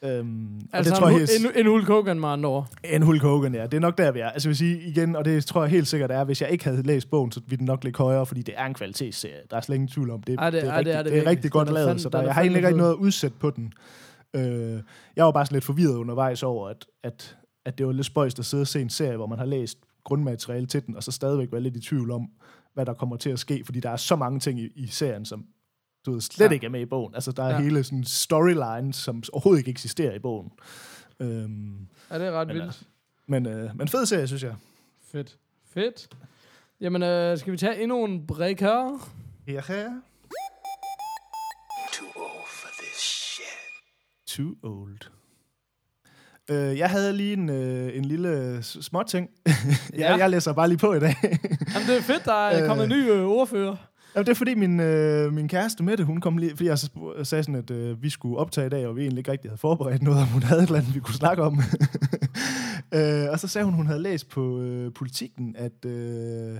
øhm, Altså det tror en, jeg helt, en, en Hulk Hogan med andre ord. en Hulk Hogan, ja. Det er nok der, vi er. Altså vil sige igen, og det tror jeg helt sikkert er, hvis jeg ikke havde læst bogen, så ville den nok ligge højere, fordi det er en kvalitetsserie. Der er slet ingen tvivl om det. Ej, det- det, er, ej, det rigtig, er det det er rigtig godt lavet, så der, er jeg har egentlig ikke noget at udsætte på den. Øh, jeg var bare sådan lidt forvirret undervejs over, at, at, at det var lidt spøjst at sidde og se en serie, hvor man har læst grundmateriale til den, og så stadigvæk være lidt i tvivl om, hvad der kommer til at ske, fordi der er så mange ting i, i serien, som du ved, slet Ja. ikke er med i bogen. Altså, der er Ja. hele sådan storyline, som overhovedet ikke eksisterer i bogen. Øhm, Ja, det er ret Men, vildt. men, øh, men fed serie, synes jeg. Fedt. Fedt. Jamen, øh, skal vi tage endnu en break her? Ja. Too Too old. Øh, jeg havde lige en, øh, en lille s- småting. Ja. jeg, jeg læser bare lige på i dag. Jamen, det er fedt, der er Øh. kommet en ny øh, ordfører. Jamen, det er fordi min, øh, min kæreste Mette, hun kom lige, fordi jeg sagde sådan, at øh, vi skulle optage i dag, og vi egentlig ikke rigtig havde forberedt noget, om hun havde et eller andet, vi kunne snakke om. øh, og så sagde hun, hun havde læst på øh, politikken, at øh,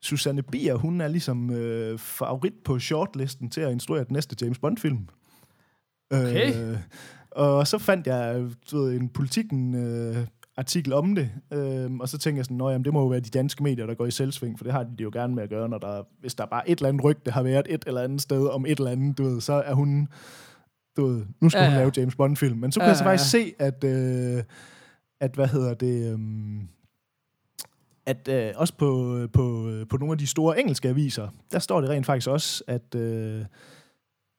Susanne Bier, hun er ligesom øh, favorit på shortlisten til at instruere den næste James Bond-film. Okay. Øh, og så fandt jeg du ved, en politikken øh, artikel om det, øh, og så tænkte jeg sådan, at det må jo være de danske medier, der går i selvsving, for det har de jo gerne med at gøre, når der, hvis der bare et eller andet rygte har været et eller andet sted om et eller andet, du ved, så er hun, du ved, nu skal Ja, ja, hun ja. lave James Bond-film. Men så kunne Ja, jeg så ja, faktisk se, at, øh, at hvad hedder det, øh, at øh, også på, på, på nogle af de store engelske aviser, der står det rent faktisk også, at, øh,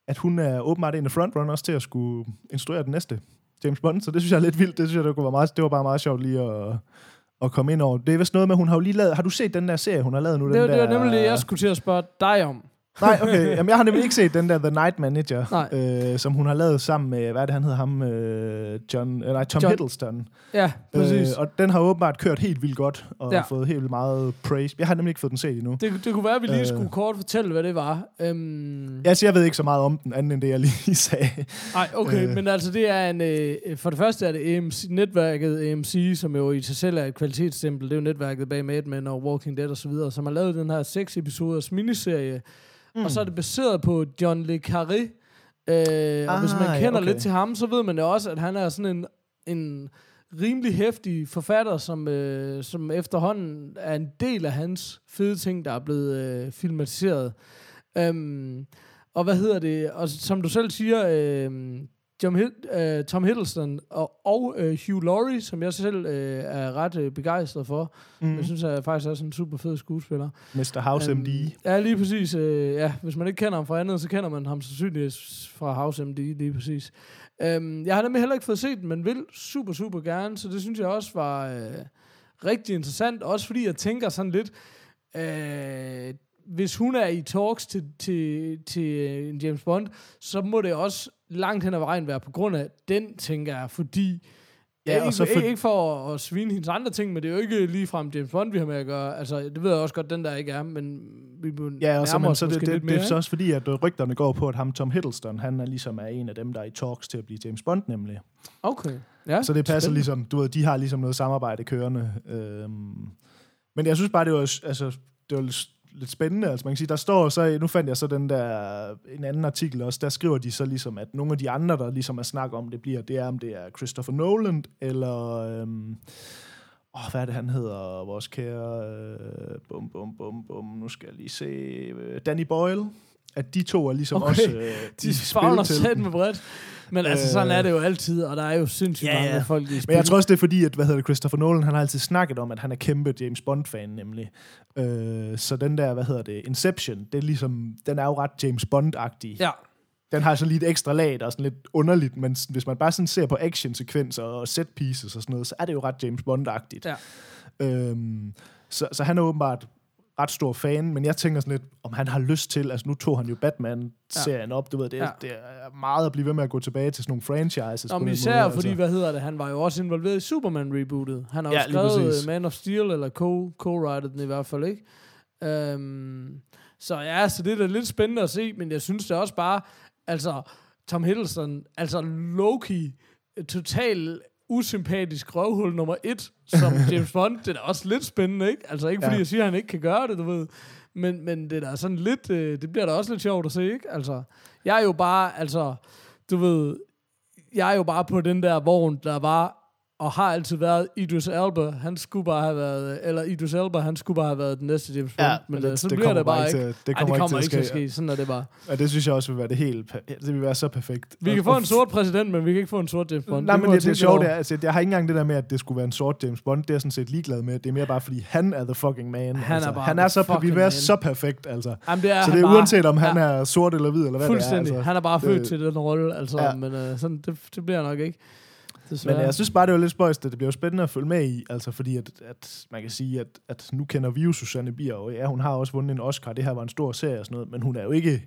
at hun er åbenbart en af frontrunners til at skulle instruere den næste James Bond, så det synes jeg er lidt vildt. Det synes jeg, det, kunne være meget, det var bare meget sjovt lige at, at komme ind over. Det er vist noget med, hun har jo lige lavet... Har du set den der serie, hun har lavet nu? Det, den var- det var der, nemlig det, jeg skulle til at spørge dig om. Nej, okay. Jamen, jeg har nemlig ikke set den der The Night Manager, øh, som hun har lavet sammen med, hvad er det, han hedder ham? Øh, John, øh, nej, Tom John- Hiddleston. Ja, præcis. Øh, og den har åbenbart kørt helt vildt godt, og Ja. fået helt vildt meget praise. Jeg har nemlig ikke fået den set endnu. Det, det kunne være, at vi lige Øh. skulle kort fortælle, hvad det var. Øhm, Ja, altså, jeg ved ikke så meget om den, anden end det, jeg lige sagde. Nej, okay, Øh. men altså det er en... Øh, for det første er det AMC, netværket AMC, som jo i sig selv er et kvalitetsstempel. Det er jo netværket bag Mad Men og Walking Dead og så videre, som har lavet den her seks episoders miniserie. Mm. Og så er det baseret på John Le Carré. Øh, og Ah, hvis man ja, kender okay. lidt til ham, så ved man jo også, at han er sådan en, en rimelig hæftig forfatter, som, øh, som efterhånden er en del af hans fede ting, der er blevet øh, filmatiseret. Øhm, og hvad hedder det? Og som du selv siger, øh, Tom, Hid- øh, Tom Hiddleston og, og øh, Hugh Laurie, som jeg selv øh, er ret øh, begejstret for. Mm. Jeg synes, at jeg faktisk er sådan en super fed skuespiller. Mr. House Øhm, MD. Ja, lige præcis. Øh, ja, hvis man ikke kender ham fra andet, så kender man ham sandsynligvis fra House MD, lige præcis. Øhm, jeg har nemlig heller ikke fået set den, men vil super, super gerne, så det synes jeg også var øh, rigtig interessant. Også fordi jeg tænker sådan lidt, øh, hvis hun er i talks til, til, til øh, en James Bond, så må det også langt hen ad vejen være på grund af den, tænker jeg, fordi... Ja, ikke, og så for... ikke for at svine hendes andre ting, men det er jo ikke ligefrem James Bond, vi har med at gøre. Altså, det ved jeg også godt, den der ikke er, men vi Ja, og så, men, så det, det, lidt det, mere, er så også fordi, at øh, rygterne går på, at ham Tom Hiddleston, han er ligesom er en af dem, der er i talks til at blive James Bond nemlig. Okay. Ja, Så det passer spændende. ligesom, du ved, de har ligesom noget samarbejde kørende. Øhm, men jeg synes bare, det var, altså, det var lidt- spændende. Altså man kan sige, der står så, nu fandt jeg så den der, en anden artikel også, der skriver de så ligesom, at nogle af de andre, der ligesom er snak om det bliver, det er, om det er Christopher Nolan, eller, øhm, åh, hvad er det, han hedder, vores kære, øh, bum, bum, bum, bum, nu skal jeg lige se, øh, Danny Boyle, at de to er ligesom Okay. også øh, De spil sat den. med bredt. Men altså, sådan Øh. er det jo altid, og der er jo sindssygt Ja, mange ja. folk, i Men jeg tror også, det er fordi, at hvad hedder det, Christopher Nolan, han har altid snakket om, at han er kæmpe James Bond-fan, nemlig. Øh, så den der, hvad hedder det, Inception, det er ligesom, den er jo ret James Bond-agtig. Ja, Den har så lige et ekstra lag, der er sådan lidt underligt, men hvis man bare sådan ser på action-sekvenser og set pieces og sådan noget, så er det jo ret James Bond-agtigt. ja. Øhm, så, så han er åbenbart ret stor fan, men jeg tænker sådan lidt, om han har lyst til, altså nu tog han jo Batman-serien op, du ved, det, Ja. ja. det er meget at blive ved med at gå tilbage til sådan nogle franchises. På den især måde, fordi, hvad hedder det, han var jo også involveret i Superman-rebootet. Han har jo Ja, lige skrevet øh, Man of Steel, eller co- co-writer den i hvert fald, ikke? Øhm, så ja, så det er da lidt spændende at se, men jeg synes det også bare, altså, Tom Hiddleston, altså Loki, total usympatisk røvhul nummer et, som James Bond, det er da også lidt spændende, ikke? Altså ikke fordi Ja. jeg siger, at han ikke kan gøre det, du ved, men, men det er da sådan lidt, øh, det bliver da også lidt sjovt at se, ikke? Altså, jeg er jo bare, altså, du ved, jeg er jo bare på den der vogn, der var og har altid været Idris Elba. Han skulle bare have været, eller Idris Elba, han skulle bare have været den næste James Bond. Ja, men det- det, så det bliver det bare ikke. til- det Ej, kommer det ikke kommer ikke til at ske. Sådan er det bare. Og det synes jeg også vil være det helt... Det vil være så perfekt. Vi kan få en sort præsident, men vi kan ikke få en sort James Bond. Nej, men det, det er det er, altså, jeg har ikke engang det der med, at det skulle være en sort James Bond. Det er jeg sådan set ligeglad med. Det er mere bare, fordi han er the fucking man. Han er altså. bare han er så, vi vil være så perfekt, altså. Jamen, det er så det er uanset, om han Ja. er sort eller hvid, eller hvad Fuldstændig. det er. Altså. Han er bare født det- til den rolle, altså. Ja. Men øh, sådan, det, det bliver nok ikke. Men Desværre. jeg synes bare, det var lidt spøjst, at det bliver spændende at følge med i, altså fordi at, at man kan sige, at, at nu kender vi jo Susanne Bier, og ja, hun har også vundet en Oscar, det her var en stor serie og sådan noget, men hun er jo ikke,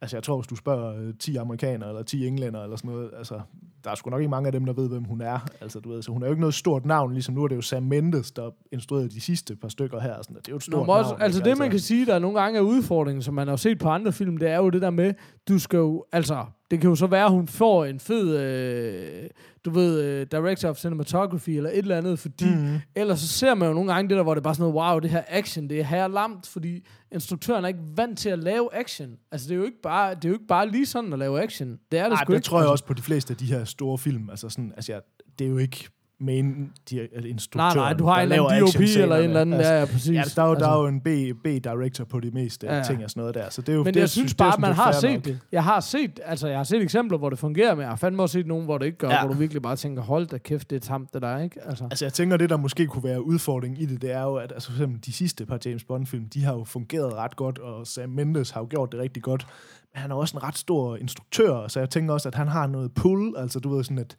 altså jeg tror, hvis du spørger øh, 10 amerikanere eller 10 englænder eller sådan noget, altså der er sgu nok ikke mange af dem, der ved, hvem hun er, altså du ved, så hun er jo ikke noget stort navn, ligesom nu er det jo Sam Mendes, der instruerede de sidste par stykker her, sådan, det er jo et Nå, stort men også, navn. altså ikke? det, man kan sige, der nogle gange er udfordringen, som man har set på andre film, det er jo det der med, du skal jo, altså, det kan jo så være, at hun får en fed, øh, du ved, øh, director of cinematography, eller et eller andet, fordi Mhm. ellers så ser man jo nogle gange det der, hvor det er bare sådan noget, wow, det her action, det er her lamt, fordi instruktøren er ikke vant til at lave action. Altså, det er jo ikke bare, det er jo ikke bare lige sådan at lave action. Det er det Ej, sgu det ikke. tror jeg også på de fleste af de her store film, altså sådan, altså jeg, det er jo ikke main de, eller instruktøren, Nej, nej, du har en eller anden DOP eller en eller anden, altså, ja, ja, præcis. Ja, der er, jo, altså. der er jo en B, B-director på de meste Ja, ja. ja. ting og sådan noget der. Så det er jo, Men det, jeg synes det bare, at man har set nok. det. Jeg har set, altså jeg har set eksempler, hvor det fungerer, men jeg har fandme også set nogle, hvor det ikke gør, ja. Hvor du virkelig bare tænker, hold da kæft, det er tamt, det der, ikke? Altså. Altså jeg tænker, det der måske kunne være udfordringen i det, det er jo, at altså, for eksempel de sidste par James Bond-film, de har jo fungeret ret godt, og Sam Mendes har jo gjort det rigtig godt. Men han er også en ret stor instruktør, så jeg tænker også, at han har noget pull, altså du ved sådan, at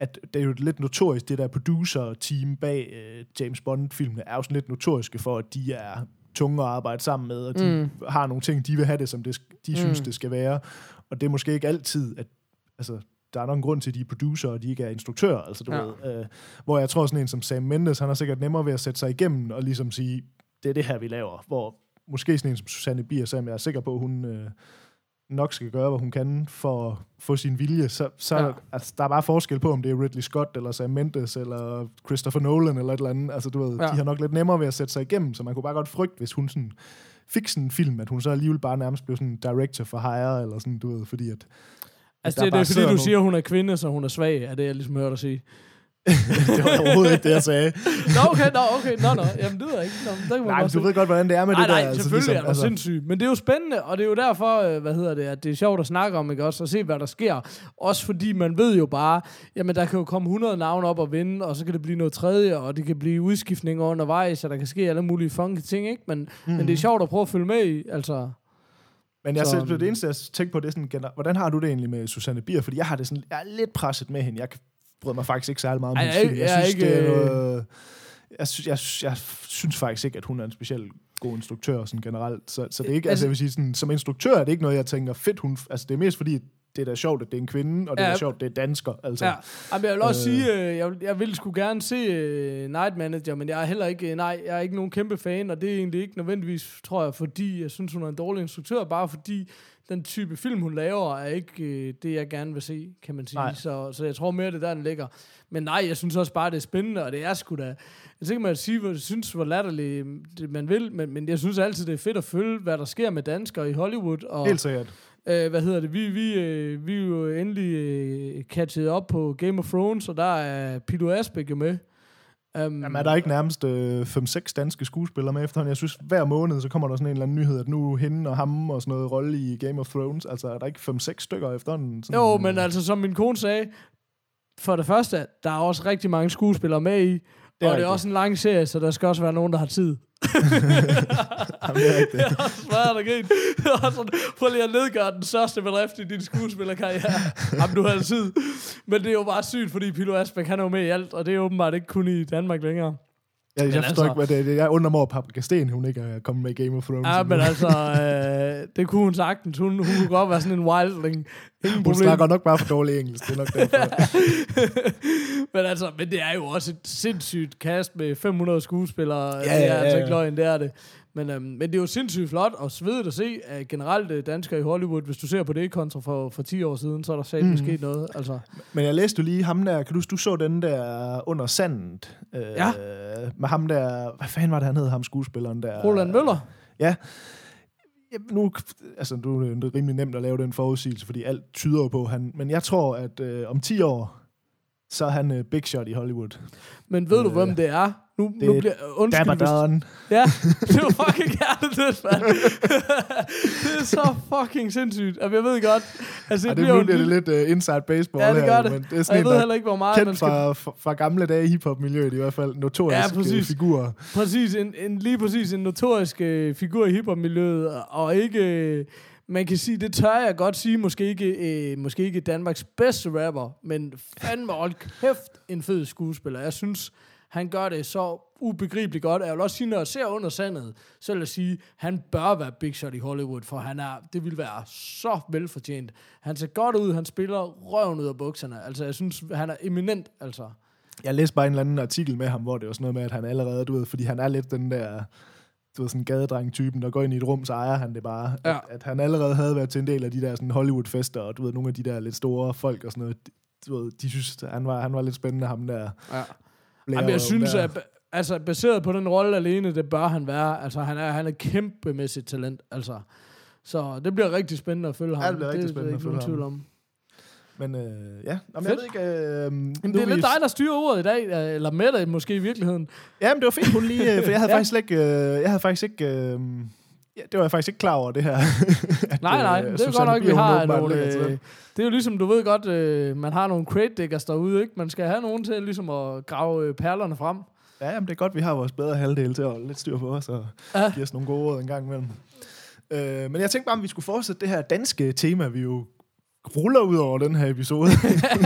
at det er jo lidt notorisk, det der producer-team bag øh, James Bond-filmene er jo sådan lidt notoriske for, at de er tunge at arbejde sammen med, og de mm. har nogle ting, de vil have det, som det, de mm. synes, det skal være. Og det er måske ikke altid, at altså, der er nok en grund til, at de er producer, og de ikke er instruktører. Altså, du Ja. ved, øh, hvor jeg tror, sådan en som Sam Mendes, han har sikkert nemmere ved at sætte sig igennem og ligesom sige, det er det her, vi laver. Hvor måske sådan en som Susanne Bier, som jeg er sikker på, hun øh, nok skal gøre, hvad hun kan for at få sin vilje, så, så Ja. altså, der er bare forskel på, om det er Ridley Scott, eller Sam Mendes, eller Christopher Nolan, eller et eller andet. Altså, du ved, Ja. de har nok lidt nemmere ved at sætte sig igennem, så man kunne bare godt frygte, hvis hun sådan fik sådan en film, at hun så alligevel bare nærmest blev sådan en director for hire, eller sådan, du ved, fordi at Altså, det, det er fordi, du nogle- siger, hun er kvinde, så hun er svag, er det, jeg ligesom hørte dig sige. det var overhovedet ikke det, jeg sagde. Nå, okay, nå, okay, nå, nå, jamen det ved jeg ikke. Nå, der kan man Nej, du ved godt, hvordan det er med nej, det der. nej, selvfølgelig er du altså. sindssyg. Men det er jo spændende, og det er jo derfor, øh, hvad hedder det, at det er sjovt at snakke om, ikke også, og se, hvad der sker. Også fordi man ved jo bare, jamen der kan jo komme 100 navne op og vinde, og så kan det blive noget tredje, og det kan blive udskiftninger undervejs, og der kan ske alle mulige funky ting, ikke? Men, mm. men det er sjovt at prøve at følge med i, altså... Men jeg Så- det eneste, jeg tænker på, det er sådan, hvordan har du det egentlig med Susanne Bier? Fordi jeg har det sådan, jeg er lidt presset med hende. Jeg bryder mig faktisk ikke særlig meget om Ej, hendes jeg er film. Jeg jeg er synes, det er ikke, noget, jeg, synes, jeg, jeg synes faktisk ikke, at hun er en speciel god instruktør sådan generelt. Så, så det er ikke, altså, jeg vil sige, sådan, som instruktør er det ikke noget, jeg tænker, fedt hun... Altså, det er mest fordi, det er da sjovt, at det er en kvinde, og det er Ja. da sjovt, det er dansker. Altså. Ja, Jamen, jeg vil også Øh. øh. sige, øh, jeg, vil- jeg ville sgu gerne se øh, Night Manager, men jeg er heller ikke, øh, nej, jeg er ikke nogen kæmpe fan, og det er egentlig ikke nødvendigvis, tror jeg, fordi jeg synes, hun er en dårlig instruktør, bare fordi den type film, hun laver, er ikke øh, det, jeg gerne vil se, kan man sige. Nej. Så, så jeg tror mere, det er der, den ligger. Men nej, jeg synes også bare, det er spændende, og det er sgu da... Jeg tænker man sige, hvad jeg synes, hvor latterligt det, man vil, men, men jeg synes altid, det er fedt at følge, hvad der sker med danskere i Hollywood. Og, Helt sikkert. Øh, hvad hedder det? Vi, vi, øh, vi er jo endelig øh, catchet op på Game of Thrones, og der er Pilo Asbæk jo med. Um, Jamen, er der ikke nærmest øh, 5-6 danske skuespillere med efterhånden? Jeg synes, hver måned, så kommer der sådan en eller anden nyhed, at nu hende og ham og sådan noget rolle i Game of Thrones. Altså, er der ikke 5-6 stykker efterhånden? Sådan, Jo, men altså, som min kone sagde, for det første, der er også rigtig mange skuespillere med i, Det er og det er også en lang serie, så der skal også være nogen, der har tid. Jamen, det er rigtigt. At grine. Det er også sådan, prøv lige at nedgøre den største bedrift i din skuespillerkarriere. Jamen, du har tid. Men det er jo bare sygt, fordi Pilo Asbæk, han er jo med i alt, og det er åbenbart ikke kun i Danmark længere. Jeg, jeg Men forstår altså- ikke, hvad det er. Det er. Jeg undrer mig over Paprika Sten, hun ikke er kommet med i Game of Thrones. Ja, men altså, øh, det kunne hun sagtens. Hun, hun kunne godt være sådan en wildling. Ingen hun problem. snakker nok bare for dårlig engelsk. Det er nok derfor. men altså, men det er jo også et sindssygt cast med 500 skuespillere. Ja, det er ja, altså ja. ikke løgn, det er det. Men, øhm, men det er jo sindssygt flot og svedigt at se at generelt øh, danskere i Hollywood. Hvis du ser på det kontra for, for 10 år siden, så er der Mhm. mm. sket noget. Altså, Men jeg læste jo lige ham der, kan du du så den der under sandet? Øh, Ja. Med ham der, hvad fanden var det, han hed, ham skuespilleren der? Roland Møller. Ja. Ja, nu, altså, nu er det rimelig nemt at lave den forudsigelse, fordi alt tyder jo på, han, men jeg tror, at øh, om 10 år, så er han øh, big shot i Hollywood. Men ved du, Øh, hvem det er? Nu, det nu er bliver, undskyld, Dabba hvis, Don. Ja, det var fucking hjertet, mand. det er så fucking sindssygt. Og jeg ved godt, altså Ja, det, det, bliver bliver det lidt uh, inside baseball Ja, det her, gør det. men det er og sådan jeg en, ved heller ikke, hvor meget kendt man skal... fra, fra, gamle dage i hiphop-miljøet i hvert fald. Notorisk Ja, præcis. figur. Præcis, en, en, lige præcis en notorisk øh, figur i hiphop-miljøet, og- og ikke... Øh, man kan sige, det tør jeg godt sige, måske ikke, øh, måske ikke Danmarks bedste rapper, men fandme hold kæft en fed skuespiller. Jeg synes, han gør det så ubegribeligt godt. Jeg vil også sige, når jeg ser under sandet, så vil jeg sige, han bør være big shot i Hollywood, for han er, det vil være så velfortjent. Han ser godt ud, han spiller røven ud af bukserne. Altså, jeg synes, han er eminent, altså. Jeg læste bare en eller anden artikel med ham, hvor det var sådan noget med, at han allerede, du ved, fordi han er lidt den der, du ved, sådan gadedreng-typen, der går ind i et rum, så ejer han det bare. Ja. At, at, han allerede havde været til en del af de der sådan Hollywood-fester, og du ved, nogle af de der lidt store folk og sådan noget, de, du ved, de synes, han var, han var lidt spændende, ham der. Ja. Blair Jamen, jeg synes, at altså, baseret på den rolle alene, det bør han være. Altså, han er, han er kæmpemæssigt talent, altså. Så det bliver rigtig spændende at følge ham. Ja, det bliver rigtig det, spændende det at er ikke følge nogen tvivl om. Men øh, ja, Jamen, jeg ved ikke... Øh, Jamen, det er lidt dig, der styrer ordet i dag, øh, eller med dig måske i virkeligheden. Ja, men det var fint, hun lige... øh, For jeg havde Ja. faktisk ikke... Øh, jeg havde faktisk ikke... Øh, ja, det var jeg faktisk ikke klar over, det her. at, Nej, nej, øh, det er godt nok, vi har nogle... Øh, det. det er jo ligesom, du ved godt, øh, man har nogle crate diggers derude, ikke? Man skal have nogen til ligesom at grave øh, perlerne frem. Ja, jamen, det er godt, vi har vores bedre halvdel til at holde lidt styr på os, og Ja. give os nogle gode råd en gang imellem. Øh, men jeg tænkte bare, om vi skulle fortsætte det her danske tema, vi jo ruller ud over den her episode.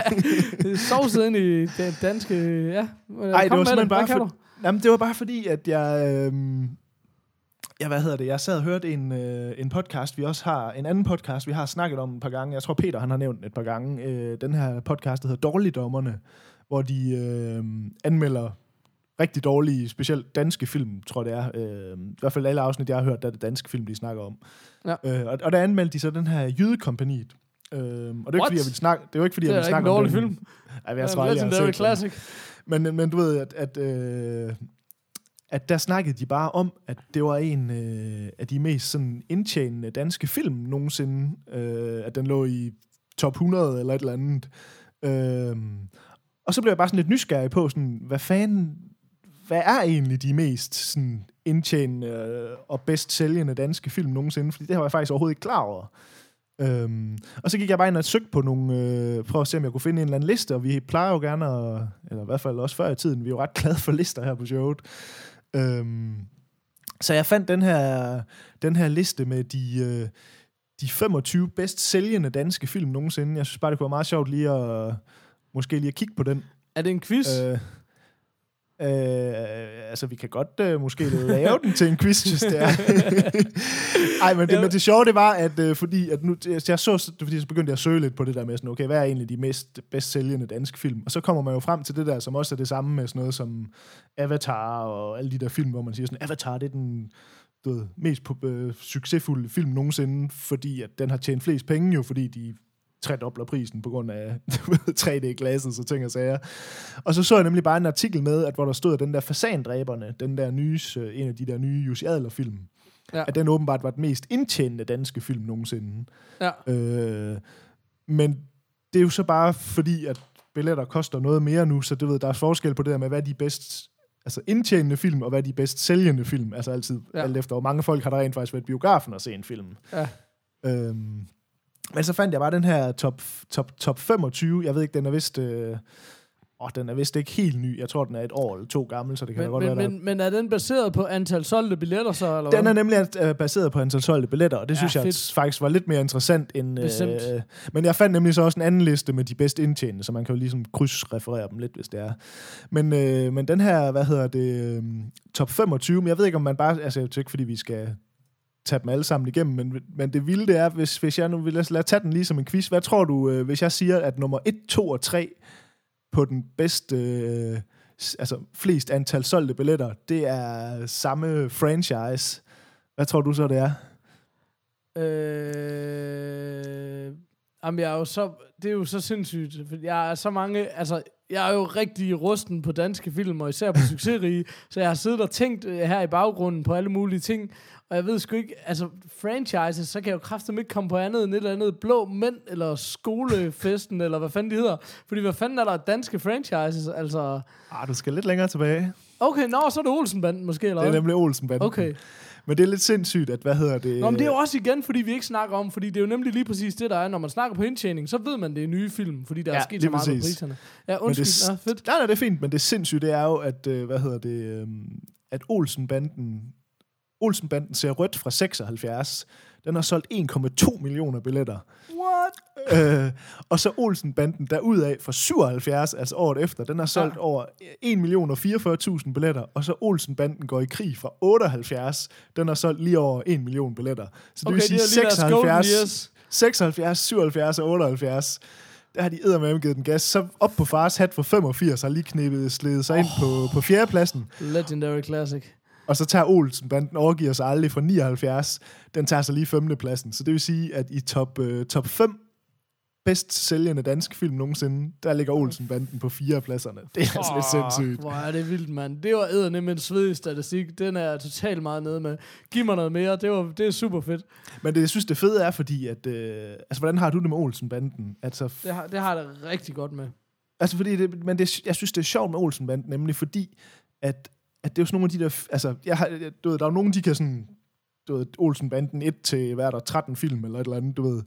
Det er sovset ind i det danske... Ja, Nej, det var simpelthen bare for... for, jamen, det var bare fordi, at jeg... Øh, ja, hvad hedder det? Jeg sad og hørte en, øh, en podcast, vi også har, en anden podcast, vi har snakket om et par gange. Jeg tror, Peter han har nævnt den et par gange. Øh, den her podcast, der hedder Dårligdommerne, hvor de øh, anmelder rigtig dårlige, specielt danske film, tror jeg det er. Øh, I hvert fald alle afsnit, jeg har hørt, der er det danske film, de snakker om. Ja. Øh, og, og der anmeldte de så den her Jydekompaniet. Øh, og det er jo ikke, fordi, jeg vil snakke, det er jo ikke, fordi, Det jeg er vil ikke en snakke om dårlig den. film. Ej, jeg Det er svarer, en jeg har set den. classic. Men, men du ved, at, at, øh, at der snakkede de bare om, at det var en øh, af de mest sådan indtjenende danske film nogensinde. Øh, at den lå i top 100 eller et eller andet. Øh, og så blev jeg bare sådan lidt nysgerrig på, sådan, hvad fanden, hvad er egentlig de mest sådan, indtjenende øh, og bedst sælgende danske film nogensinde? Fordi det var jeg faktisk overhovedet ikke klar over. Øhm, og så gik jeg bare ind og søgte på nogle, øh, prøv at se, om jeg kunne finde en eller anden liste, og vi plejer jo gerne at, eller i hvert fald også før i tiden, vi er jo ret glade for lister her på showet. Øhm, så jeg fandt den her, den her liste med de, øh, de 25 bedst sælgende danske film nogensinde. Jeg synes bare, det kunne være meget sjovt lige at, måske lige at kigge på den. Er det en quiz? Øh, Øh, altså, vi kan godt øh, måske lave den til en quiz, hvis det er. Ej, men det, men det sjove, det var, at øh, fordi, at nu, jeg så, fordi så begyndte jeg at søge lidt på det der med sådan, okay, hvad er egentlig de mest bedst sælgende danske film? Og så kommer man jo frem til det der, som også er det samme med sådan noget som Avatar og alle de der film, hvor man siger sådan, Avatar, det er den du ved, mest øh, succesfulde film nogensinde, fordi at den har tjent flest penge jo, fordi de tredobler prisen på grund af 3D-glasset og ting og sager. Og så så jeg nemlig bare en artikel med, at hvor der stod, at den der Fasandræberne, den der nye, øh, en af de der nye Jussi Adler-film, ja. at den åbenbart var den mest indtjenende danske film nogensinde. Ja. Øh, men det er jo så bare fordi, at billetter koster noget mere nu, så du ved, der er forskel på det der med, hvad de bedst altså indtjenende film, og hvad de bedst sælgende film, altså altid ja. alt efter, hvor mange folk har der rent faktisk været biografen og se en film. Ja. Øhm, men så fandt jeg bare den her top, top, top 25. Jeg ved ikke, den er vist... Øh, åh, den er vist ikke helt ny. Jeg tror, den er et år eller to gammel, så det kan men, godt men, være, men, men er den baseret på antal solgte billetter så? Eller den hvad? er nemlig uh, baseret på antal solgte billetter, og det ja, synes jeg fedt. faktisk var lidt mere interessant end... Uh, men jeg fandt nemlig så også en anden liste med de bedst indtjenende, så man kan jo ligesom krydsreferere dem lidt, hvis det er. Men, uh, men den her, hvad hedder det, um, top 25, men jeg ved ikke, om man bare... Altså, jeg ikke, fordi vi skal tage dem alle sammen igennem, men, men det vilde det er, hvis, hvis jeg nu vil lad, lad tage den lige som en quiz. Hvad tror du, øh, hvis jeg siger, at nummer 1, 2 og 3 på den bedste, øh, altså flest antal solgte billetter, det er samme franchise. Hvad tror du så, det er? Øh, jamen, jeg er jo så, det er jo så sindssygt, for jeg er så mange, altså, jeg er jo rigtig rusten på danske film, og især på succesrige, så jeg har siddet og tænkt øh, her i baggrunden på alle mulige ting, og jeg ved sgu ikke, altså franchises, så kan jeg jo kraftigt ikke komme på andet end et eller andet blå mænd, eller skolefesten, eller hvad fanden de hedder. Fordi hvad fanden er der danske franchises, altså... Ah, du skal lidt længere tilbage. Okay, nå, så er det Olsenbanden måske, eller Det er nemlig Olsenbanden. Okay. Men det er lidt sindssygt, at hvad hedder det... Nå, men det er jo også igen, fordi vi ikke snakker om, fordi det er jo nemlig lige præcis det, der er, når man snakker på indtjening, så ved man, det er nye film, fordi der ja, er sket så meget præcis. på priserne. Ja, undskyld, det, ja, fedt. Nej, nej, det er fint, men det sindssyge, det er jo, at, øh, hvad hedder det, øh, at Olsenbanden Olsenbanden ser rødt fra 76. Den har solgt 1,2 millioner billetter. What? Øh, og så Olsenbanden derudaf fra 77, altså året efter, den har solgt ja. over 1 million og 44.000 billetter. Og så Olsenbanden går i krig fra 78, den har solgt lige over 1 million billetter. Så det okay, vil sige 76, 76, 77 og 78 der har de eddermame givet den gas. Så op på fars hat for 85 har lige knæppet slidet sig oh. ind på, på fjerdepladsen. Legendary classic. Og så tager Olsen-banden overgiver sig aldrig fra 79. Den tager sig lige femtepladsen. Så det vil sige, at i top, uh, top 5 bedst sælgende danske film nogensinde, der ligger Olsen-banden på fire pladserne. Det er altså lidt sindssygt. Hvor er det vildt, mand. Det var æderne med en svedig statistik. Den er totalt meget nede med. Giv mig noget mere. Det, var, det er super fedt. Men det, jeg synes, det fede er, fordi at... Øh, altså, hvordan har du det med Olsen-banden? Altså, det, har, det har jeg det rigtig godt med. Altså, fordi det, men det, jeg synes, det er sjovt med Olsen-banden, nemlig fordi, at at det er jo sådan nogle af de der... Altså, jeg har, du ved, der er jo nogen, de kan sådan... Du ved, Olsen-banden 1 til, hvad er der, 13 film eller et eller andet, du ved.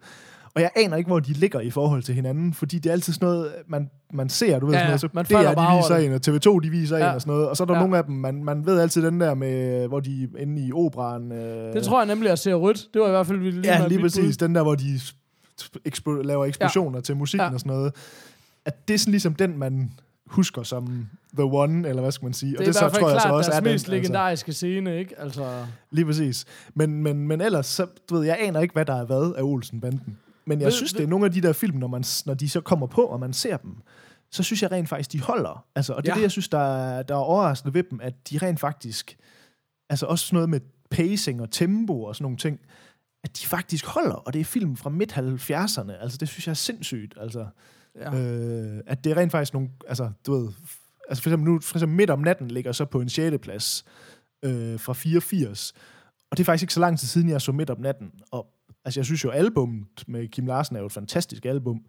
Og jeg aner ikke, hvor de ligger i forhold til hinanden, fordi det er altid sådan noget, man, man ser, du ved, ja, sådan noget, så man DR, de viser en, og TV2, de viser ja. en, og sådan noget, og så er der ja. nogle af dem, man, man ved altid den der med, hvor de er inde i operan. Øh, det tror jeg nemlig, at ser rødt. Det var i hvert fald lige Ja, lige præcis, bud. den der, hvor de ekspo- laver eksplosioner ja. til musikken ja. og sådan noget. At det er sådan ligesom den, man husker som The One, eller hvad skal man sige. Det og det i hvert fald tror klart jeg så også deres er mest den, altså. legendariske altså. scene, ikke? Altså... Lige præcis. Men, men, men ellers, så, du ved, jeg aner ikke, hvad der er hvad af Olsen-banden. Men jeg ved, synes, ved... det er nogle af de der film, når, man, når de så kommer på, og man ser dem, så synes jeg rent faktisk, de holder. Altså, og det er ja. det, jeg synes, der er, der er overraskende ved dem, at de rent faktisk, altså også noget med pacing og tempo og sådan nogle ting, at de faktisk holder, og det er film fra midt-70'erne. Altså, det synes jeg er sindssygt. Altså, Ja. Øh, at det er rent faktisk nogle, altså du ved, altså for eksempel nu, for eksempel midt om natten ligger så på en 6. plads øh, fra 84. Og det er faktisk ikke så lang tid siden, jeg så midt om natten. Og altså jeg synes jo, albummet med Kim Larsen er jo et fantastisk album.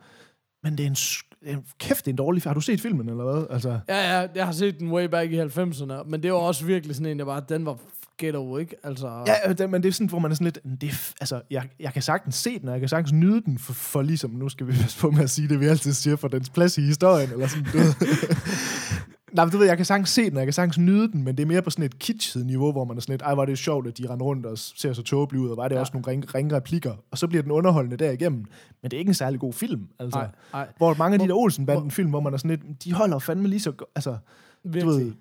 Men det er en, en kæft, det er en dårlig Har du set filmen, eller hvad? Altså. Ja, ja, jeg har set den way back i 90'erne, men det var også virkelig sådan en, jeg bare, den var ghetto, ikke? Altså... Ja, det, men det er sådan, hvor man er sådan lidt, det, altså, jeg, jeg kan sagtens se den, og jeg kan sagtens nyde den, for, for ligesom, nu skal vi passe på med at sige det, vi altid siger, for dens plads i historien, eller sådan, ved. Nej, men du ved, jeg kan sagtens se den, og jeg kan sagtens nyde den, men det er mere på sådan et kitschet niveau, hvor man er sådan lidt, ej, var det sjovt, at de render rundt og ser så tåbelige ud, og var det ja. også nogle ringe, ringe replikker, og så bliver den underholdende derigennem. Men det er ikke en særlig god film, altså. Ej, ej. Hvor mange af de der Olsen-banden-film, hvor man er sådan lidt, de holder fandme lige så, altså, Virkelig. du ved,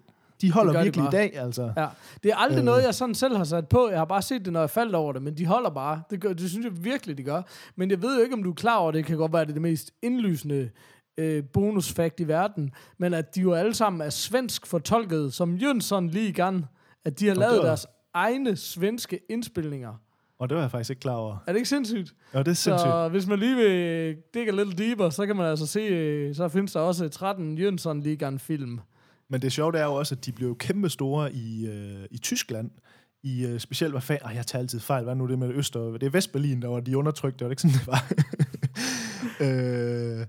De holder Det gør de virkelig i dag, altså. Ja. Det er aldrig Øh. noget, jeg sådan selv har sat på. Jeg har bare set det, når jeg faldt over det, men de holder bare. Det, gør, det synes jeg virkelig, de gør. Men jeg ved jo ikke, om du er klar over, det kan godt være, det er det mest indlysende øh, bonusfakt i verden, men at de jo alle sammen er svensk fortolket, som Jønsson lige igen, at de har det lavet var- deres egne svenske indspilninger. Og det var jeg faktisk ikke klar over. Er det ikke sindssygt? Ja, det er sindssygt. Så hvis man lige vil digge lidt deeper, så kan man altså se, øh, så findes der også 13 Jønsson ligan film. Men det sjove det er jo også, at de blev kæmpe store i, øh, i Tyskland. I øh, specielt, hvad fanden... Jeg tager altid fejl. Hvad er nu det med Øst og... Det er Vestberlin, der var de undertrykte. Var det ikke sådan, det var? øh,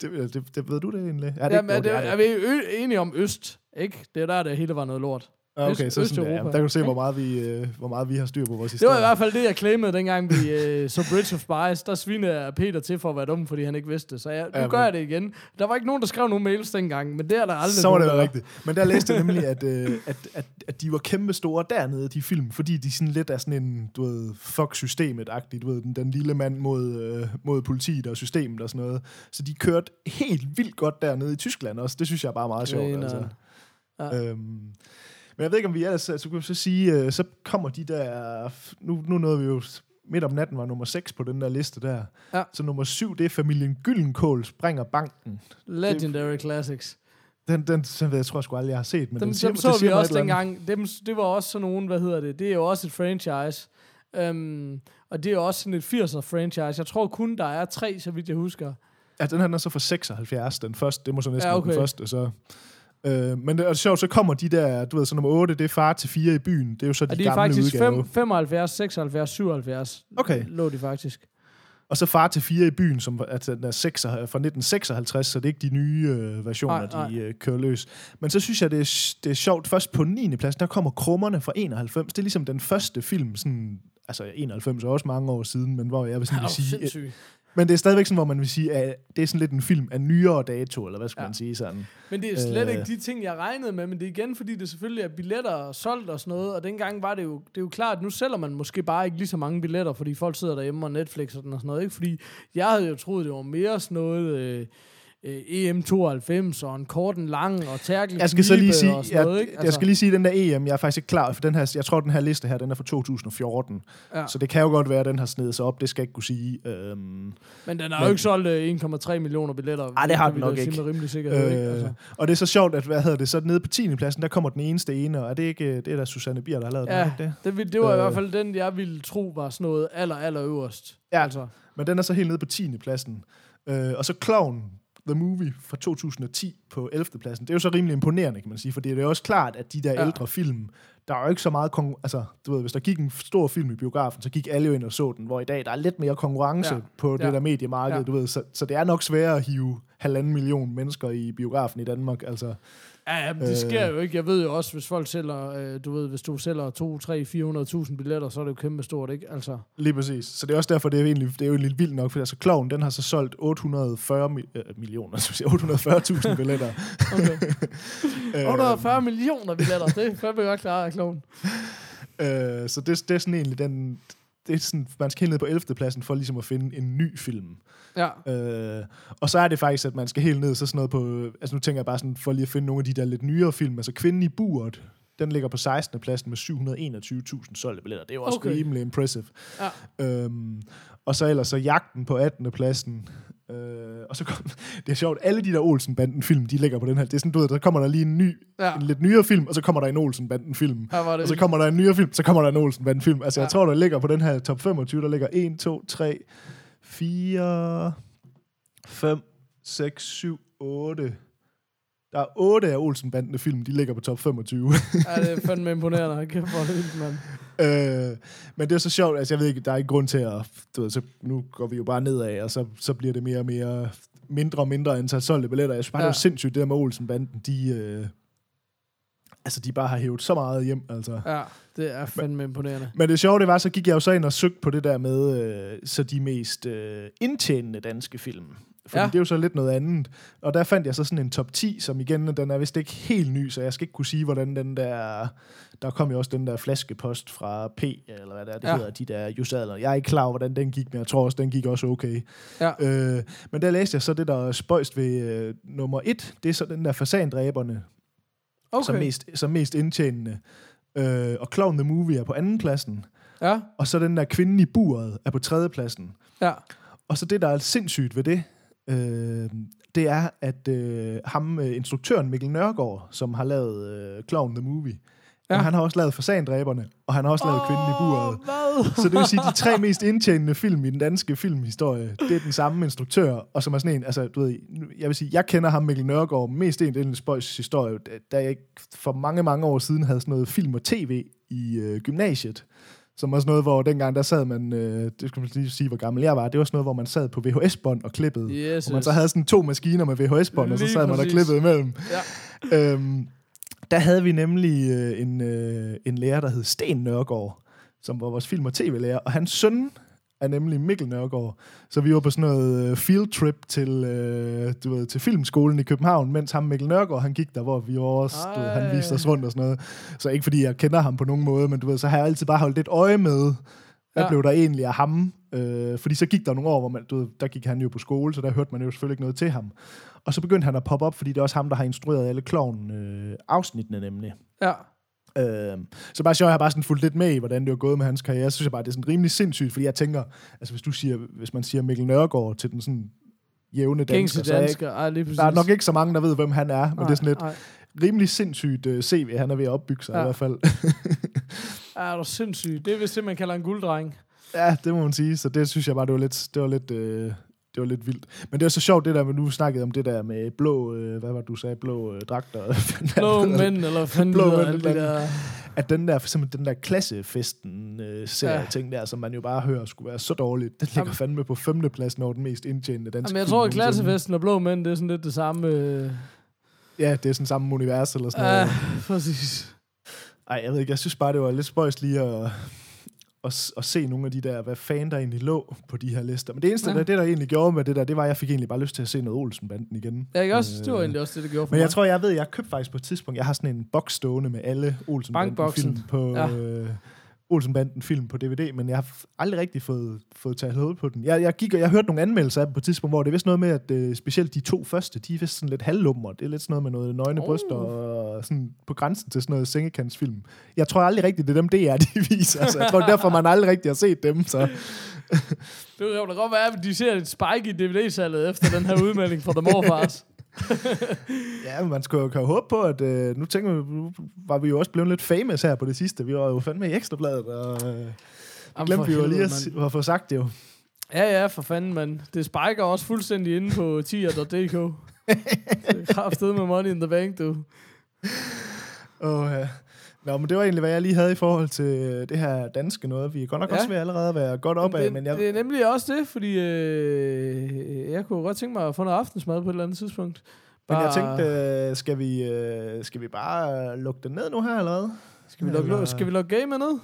det, det, det, ved du det egentlig? Er det Jamen, er, Jo, det, er er vi ø- enige om Øst, ikke? Det er der, det hele var noget lort. Ah, Okay, Øst- så sådan, ja, der kan du se, hvor meget, vi, øh, hvor meget vi har styr på vores Det historie. var i hvert fald det, jeg claimede, dengang vi øh, så Bridge of Spies. Der svinede jeg Peter til for at være dum, fordi han ikke vidste det. Så jeg, nu Ja, gør jeg det igen. Der var ikke nogen, der skrev nogen mails dengang, men det er der aldrig Så var det der rigtigt. Men der læste jeg nemlig, at, øh, at, at, at de var kæmpe store dernede, de film, fordi de sådan lidt er sådan en, du ved, fuck systemet-agtigt, du ved, den, den lille mand mod, øh, mod politiet og systemet og sådan noget. Så de kørte helt vildt godt dernede i Tyskland også. Det synes jeg er bare meget sjovt, altså. Ja. Øhm, men jeg ved ikke, om vi ellers, så kunne vi så sige, øh, så kommer de der, nu, nu nåede vi jo midt om natten var nummer 6 på den der liste der. Ja. Så nummer 7, det er familien Gyllenkål springer banken. Legendary Classics. Den, den, den jeg tror jeg sgu aldrig, jeg har set. Men Dem, den siger, dem det så vi siger mig også dengang. Dem, det var også sådan nogen, hvad hedder det? Det er jo også et franchise. Um, og det er jo også sådan et 80'er franchise. Jeg tror kun, der er tre, så vidt jeg husker. Ja, den her den er så fra 76, den første. Det må så næsten Ja, okay. okay. den første, så... Øh, men det er sjovt, så kommer de der, du ved, så nummer 8, det er far til 4 i byen. Det er jo så de, Og de er gamle faktisk udgaver. fem, 75, 76, 77. Okay. Lå de faktisk. Og så far til 4 i byen, som altså, den er 6, fra 1956, så det er ikke de nye øh, versioner, Nej, nej. de øh, kører løs. Men så synes jeg, det er, det er sjovt. Først på 9. plads, der kommer Krummerne fra 91. Det er ligesom den første film, sådan, altså 91 er også mange år siden, men hvor jeg vil, sådan, vil sige... sindssygt. Men det er stadigvæk sådan, hvor man vil sige, at det er sådan lidt en film af nyere dato, eller hvad skal Ja. man sige sådan. Men det er slet Øh. ikke de ting, jeg regnede med, men det er igen, fordi det selvfølgelig er billetter solgt og sådan noget, og dengang var det jo, det er jo klart, at nu sælger man måske bare ikke lige så mange billetter, fordi folk sidder derhjemme og Netflix og sådan noget, ikke? Fordi jeg havde jo troet, det var mere sådan noget øh, øh, EM92 og en kort en lang og tærkel Jeg skal så lige sige, noget, ikke? jeg, jeg skal lige sige, den der EM, jeg er faktisk ikke klar, for den her, jeg tror, den her liste her, den er fra 2014. ja. Så det kan jo godt være, at den har snedet sig op, det skal jeg ikke kunne sige. Øhm, Men den har jo ikke solgt øh, 1,3 millioner billetter. Ej, det har den nok ikke. Rimelig ikke? øh, Altså. og det er så sjovt, at hvad hedder det, så nede på 10. pladsen, der kommer den eneste ene, og er det ikke, det er da Susanne Bier, der har lavet den, Ja, det ikke det? det, det var i Øh. hvert fald den, jeg ville tro var sådan noget aller, aller øverst. Ja. Altså. Men den er så helt nede på 10. pladsen. Øh, og så Clown, The Movie fra 2010 på 11. pladsen. Det er jo så rimelig imponerende, kan man sige, for det er jo også klart, at de der Ja. ældre film, der er jo ikke så meget konkurrence. Altså, du ved, hvis der gik en stor film i biografen, så gik alle jo ind og så den, hvor i dag der er lidt mere konkurrence Ja. på det Ja. der mediemarked, ja. du ved, så, så det er nok sværere at hive halvanden million mennesker i biografen i Danmark, altså. Ja, ja, men det Øh. sker jo ikke. Jeg ved jo også, hvis folk sælger, øh, du ved, hvis du sælger 2, 3, 400.000 billetter, så er det jo kæmpe stort, ikke? Altså, Lige præcis. Så det er også derfor, det er jo egentlig, det er jo egentlig vildt nok, for altså Clown, den har så solgt 840 mi- øh, millioner, så 840.000 billetter. okay. Øh, 840 millioner billetter, det er fandme godt klart af kloven. Øh, så det, det er sådan egentlig den... Det er sådan, man skal helt ned på 11. pladsen for ligesom at finde en ny film. Ja, Øh, og så er det faktisk, at man skal helt ned, så sådan noget på... Altså nu tænker jeg bare sådan, for lige at finde nogle af de der lidt nyere film. Altså Kvinden i buret, den ligger på 16. pladsen med 721.000 solgte billetter. Det er jo også Okay. rimelig impressive. ja. Øhm, og så ellers så Jagten på 18. pladsen. Øh, og så kom, det er sjovt, alle de der Olsen-banden-film, de ligger på den her. Det er sådan, du ved, der kommer der lige en ny, Ja. en lidt nyere film, og så kommer der en Olsen-banden-film. Og så kommer der en nyere film, så kommer der en Olsen-banden-film. Altså. Ja. jeg tror, der ligger på den her top 25, der ligger 1, 2, 3, 4, 5, 6, 7, 8. Der er 8 af Olsen-bandene film, de ligger på top 25. Ja, det er fandme imponerende. Kæft, er det mand. øh, men det er så sjovt, altså jeg ved ikke, der er ikke grund til at, du ved, så nu går vi jo bare nedad, og så, så bliver det mere og mere, mindre og mindre antal solgte billetter. Jeg synes bare, ja. det er sindssygt, det der med Olsen-banden, de, øh, altså de bare har hævet så meget hjem, altså. Ja, det er fandme imponerende. Men det sjove, det var, så gik jeg jo så ind og søgte på det der med, øh, så de mest øh, indtjenende danske film. Fordi Ja. det er jo så lidt noget andet. Og der fandt jeg så sådan en top 10, som igen, den er vist ikke helt ny, så jeg skal ikke kunne sige, hvordan den der... Der kom jo også den der flaskepost fra P, eller hvad det er, det Ja. hedder, de der justadler. Jeg er ikke klar over, hvordan den gik, men jeg tror også, den gik også okay. Ja. Øh, men der læste jeg så det, der er spøjst ved øh, nummer et, det er så den der fasandræberne. Okay. som, mest, som mest indtjenende. Øh, og Clown the Movie er på anden pladsen. Ja, Og så den der kvinde i buret er på tredje pladsen. ja. Og så det, der er sindssygt ved det, øh, det er, at øh, ham, øh, instruktøren Mikkel Nørgaard, som har lavet øh, Clown the Movie, Ja. han har også lavet Fasandræberne, og han har også lavet Kvinden i buret. Hvad? Så det vil sige, de tre mest indtjenende film i den danske filmhistorie, det er den samme instruktør, og som er sådan en, altså, du ved, jeg vil sige, jeg kender ham Mikkel Nørgaard mest en den spøjs historie, da- da jeg for mange, mange år siden havde sådan noget film og tv i øh, gymnasiet, som var sådan noget, hvor dengang der sad man, øh, det skal man lige sige, hvor gammel jeg var, det var sådan noget, hvor man sad på VHS-bånd og klippede, Yes, hvor man så havde sådan to maskiner med VHS-bånd, og så sad man og præcis. klippede imellem. Ja. Øhm, der havde vi nemlig øh, en, øh, en lærer, der hed Sten Nørgaard, som var vores film- og tv-lærer, og hans søn er nemlig Mikkel Nørgaard. Så vi var på sådan noget øh, field trip til, øh, du ved, til filmskolen i København, mens ham Mikkel Nørgaard, han gik der, hvor vi var også, du ved, han viste os rundt og sådan noget. Så ikke fordi jeg kender ham på nogen måde, men du ved, så har jeg altid bare holdt lidt øje med, hvad ja. blev der egentlig af ham? Øh, fordi så gik der nogle år, hvor man, du ved, der gik han jo på skole, så der hørte man jo selvfølgelig ikke noget til ham. Og så begyndte han at poppe op, fordi det er også ham, der har instrueret alle klovn øh, afsnittene nemlig. Ja. Øh, så bare sjovt, jeg har bare sådan fulgt lidt med i, hvordan det var gået med hans karriere. Så synes jeg bare, det er sådan rimelig sindssygt, fordi jeg tænker, altså hvis du siger, hvis man siger Mikkel Nørgaard til den sådan jævne Gængse dansker, så er dansker. Ej, lige præcis. der er nok ikke så mange, der ved, hvem han er, men Nej, det er sådan lidt nej. rimelig sindssygt uh, CV, han er ved at opbygge sig Ja. i hvert fald. Ja, du er sindssygt. Det er vist det, man kalder en gulddreng. ja, det må man sige, så det synes jeg bare, det var lidt, det var lidt, øh, det var lidt vildt. Men det er så sjovt, det der med, nu snakkede om det der med blå, øh, hvad var det, du sagde, blå øh, dragter. Blå mænd, eller fanden Blå mænd, eller der... at den der, for eksempel den der klassefesten øh, serie Ja. ting der, som man jo bare hører skulle være så dårligt, den ligger Jamen- fandme på femtepladsen over den mest indtjenende danske Jamen, jeg tror, at klassefesten og blå mænd, det er sådan lidt det samme. Øh... Ja, det er sådan samme univers eller sådan Ja, noget. præcis. Ej, jeg ved ikke, jeg synes bare, det var lidt spøjs lige at, at, s- at se nogle af de der, hvad fanden der egentlig lå på de her lister. Men det eneste, Ja. der, det der egentlig gjorde med det der, det var, at jeg fik egentlig bare lyst til at se noget Olsenbanden igen. Ja, ikke også? Det var Øh, egentlig også det, det gjorde for Men mig. jeg tror, jeg ved, jeg købte faktisk på et tidspunkt, jeg har sådan en boks stående med alle Olsenbanden-film på... Ja. Øh, Olsenbanden-film på DVD, men jeg har aldrig rigtig fået, fået taget hul på den. Jeg, jeg, gik, og jeg hørte nogle anmeldelser af dem på et tidspunkt, hvor det er vist noget med, at øh, specielt de to første, de er vist sådan lidt halvlummer. Det er lidt sådan noget med noget nøgne Oh. bryster og sådan på grænsen til sådan noget sengekantsfilm. Jeg tror aldrig rigtigt, det er dem, det er, de viser. Altså, jeg tror derfor, man aldrig rigtig har set dem. Så. Det kan da godt være, at de ser et spike i DVD-salget efter den her udmelding fra The Morfars. Ja, man skulle jo, kan håbe på, at øh, nu tænker vi, nu var vi jo også blevet lidt famous her på det sidste. Vi var jo fandme i Ekstrabladet, og øh, Jamen, glemte for vi jo lige at, at få sagt det jo. Ja, ja, for fanden, mand. Det spiker også fuldstændig inde på tier.dk. det er kraftedet med money in the bank, du. Og, øh, nå, men det var egentlig, hvad jeg lige havde i forhold til øh, det her danske noget. Vi er godt nok Ja. også ved at allerede være godt op af, men jeg, det er nemlig også det, fordi øh, jeg kunne godt tænke mig at få noget aftensmad på et eller andet tidspunkt. men jeg Bare- tænkte, øh, skal, vi, øh, skal vi bare lukke det ned nu her, hvad? Skal vi lukke, Eller- skal vi lukke game ned?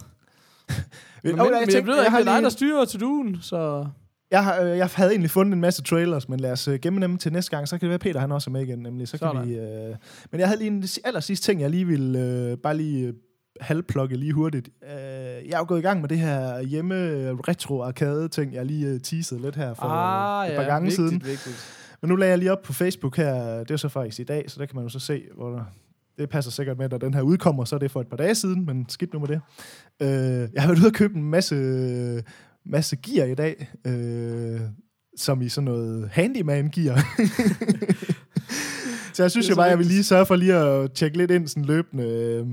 Men, Men, men, oh, jeg, jeg, jeg tænkte, ved jeg, ikke, har det er dig, der lige, styrer til duen, så... jeg, har, øh, jeg havde egentlig fundet en masse trailers, men lad os øh, gemme dem til næste gang, så kan det være, Peter han også er med igen, nemlig. Så kan Sådan. vi, øh, men jeg havde lige en aller sidste ting, jeg lige ville øh, bare lige øh, halvplukke lige hurtigt. Øh, jeg er jo gået i gang med det her hjemme retro arcade ting, jeg lige øh, teasede lidt her for ah, et par ja, gange vigtigt, siden. Vigtigt. Men nu lagde jeg lige op på Facebook her, det er så faktisk i dag, så der kan man jo så se, hvor der, det passer sikkert med, at den her udkommer, så er det for et par dage siden, men skidt nu med det. Øh, jeg har været ude og købe en masse, masse gear i dag, øh, som i sådan noget handyman-gear. så jeg synes jo bare, jeg vil lige sørge for lige at tjekke lidt ind sådan løbende, øh,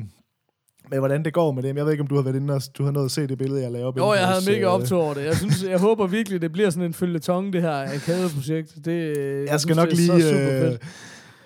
med hvordan det går med dem. Jeg ved ikke, om du har været inde og du har nået at se det billede, jeg lavede. Jo, jeg havde mega øh, optur over det. Jeg, synes, jeg håber virkelig, det bliver sådan en følgetong, det her arcade-projekt. Det, jeg, Jeg skal synes, nok det er lige...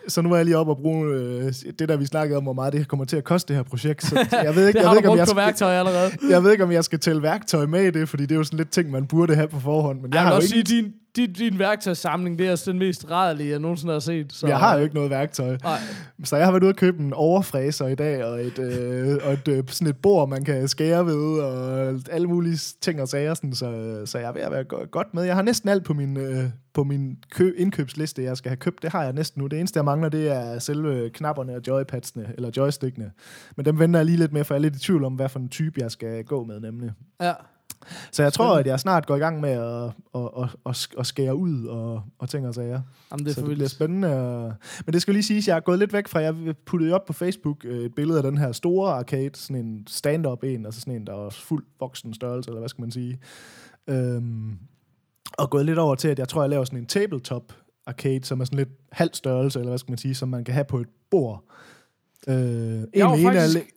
Så nu er jeg lige op og bruge øh, det, der vi snakkede om, hvor meget det kommer til at koste det her projekt. Så jeg ved ikke, Det jeg har ved du ikke, om brugt jeg på skal, værktøj allerede. jeg ved ikke, om jeg skal tælle værktøj med i det, fordi det er jo sådan lidt ting, man burde have på forhånd. Men jeg, Jeg har også ikke, sige, din, din, din værktøjssamling, det er altså den mest rædelige, jeg nogensinde har set. Så, jeg har jo ikke noget værktøj. Nej, Så jeg har været ude og købe en overfræser i dag, og et, øh, og et, øh, sådan et bord, man kan skære ved, og alle mulige ting og sager. Sådan, så, så jeg er ved at være go- godt med. Jeg har næsten alt på min, øh, på min kø- indkøbsliste, jeg skal have købt. Det har jeg næsten nu. Det eneste, jeg mangler, det er selve knapperne og joypadsene, eller joystickene. Men dem venter jeg lige lidt med, for jeg er lidt i tvivl om, hvad for en type, jeg skal gå med, nemlig. ja. Så jeg tror, Spændende. at jeg snart går i gang med at, at, at, at, at skære ud og, og ting og sager. Jamen, det er så det bliver vildt. spændende. Og... Men det skal lige siges, at jeg er gået lidt væk fra, jeg puttede op på Facebook øh, et billede af den her store arcade, sådan en stand-up en, altså sådan en, der er fuld voksen størrelse, eller hvad skal man sige. Øhm, og gået lidt over til, at jeg tror, jeg laver sådan en tabletop arcade, som er sådan lidt halv størrelse, eller hvad skal man sige, som man kan have på et bord. Øh, en Jeg var faktisk- li-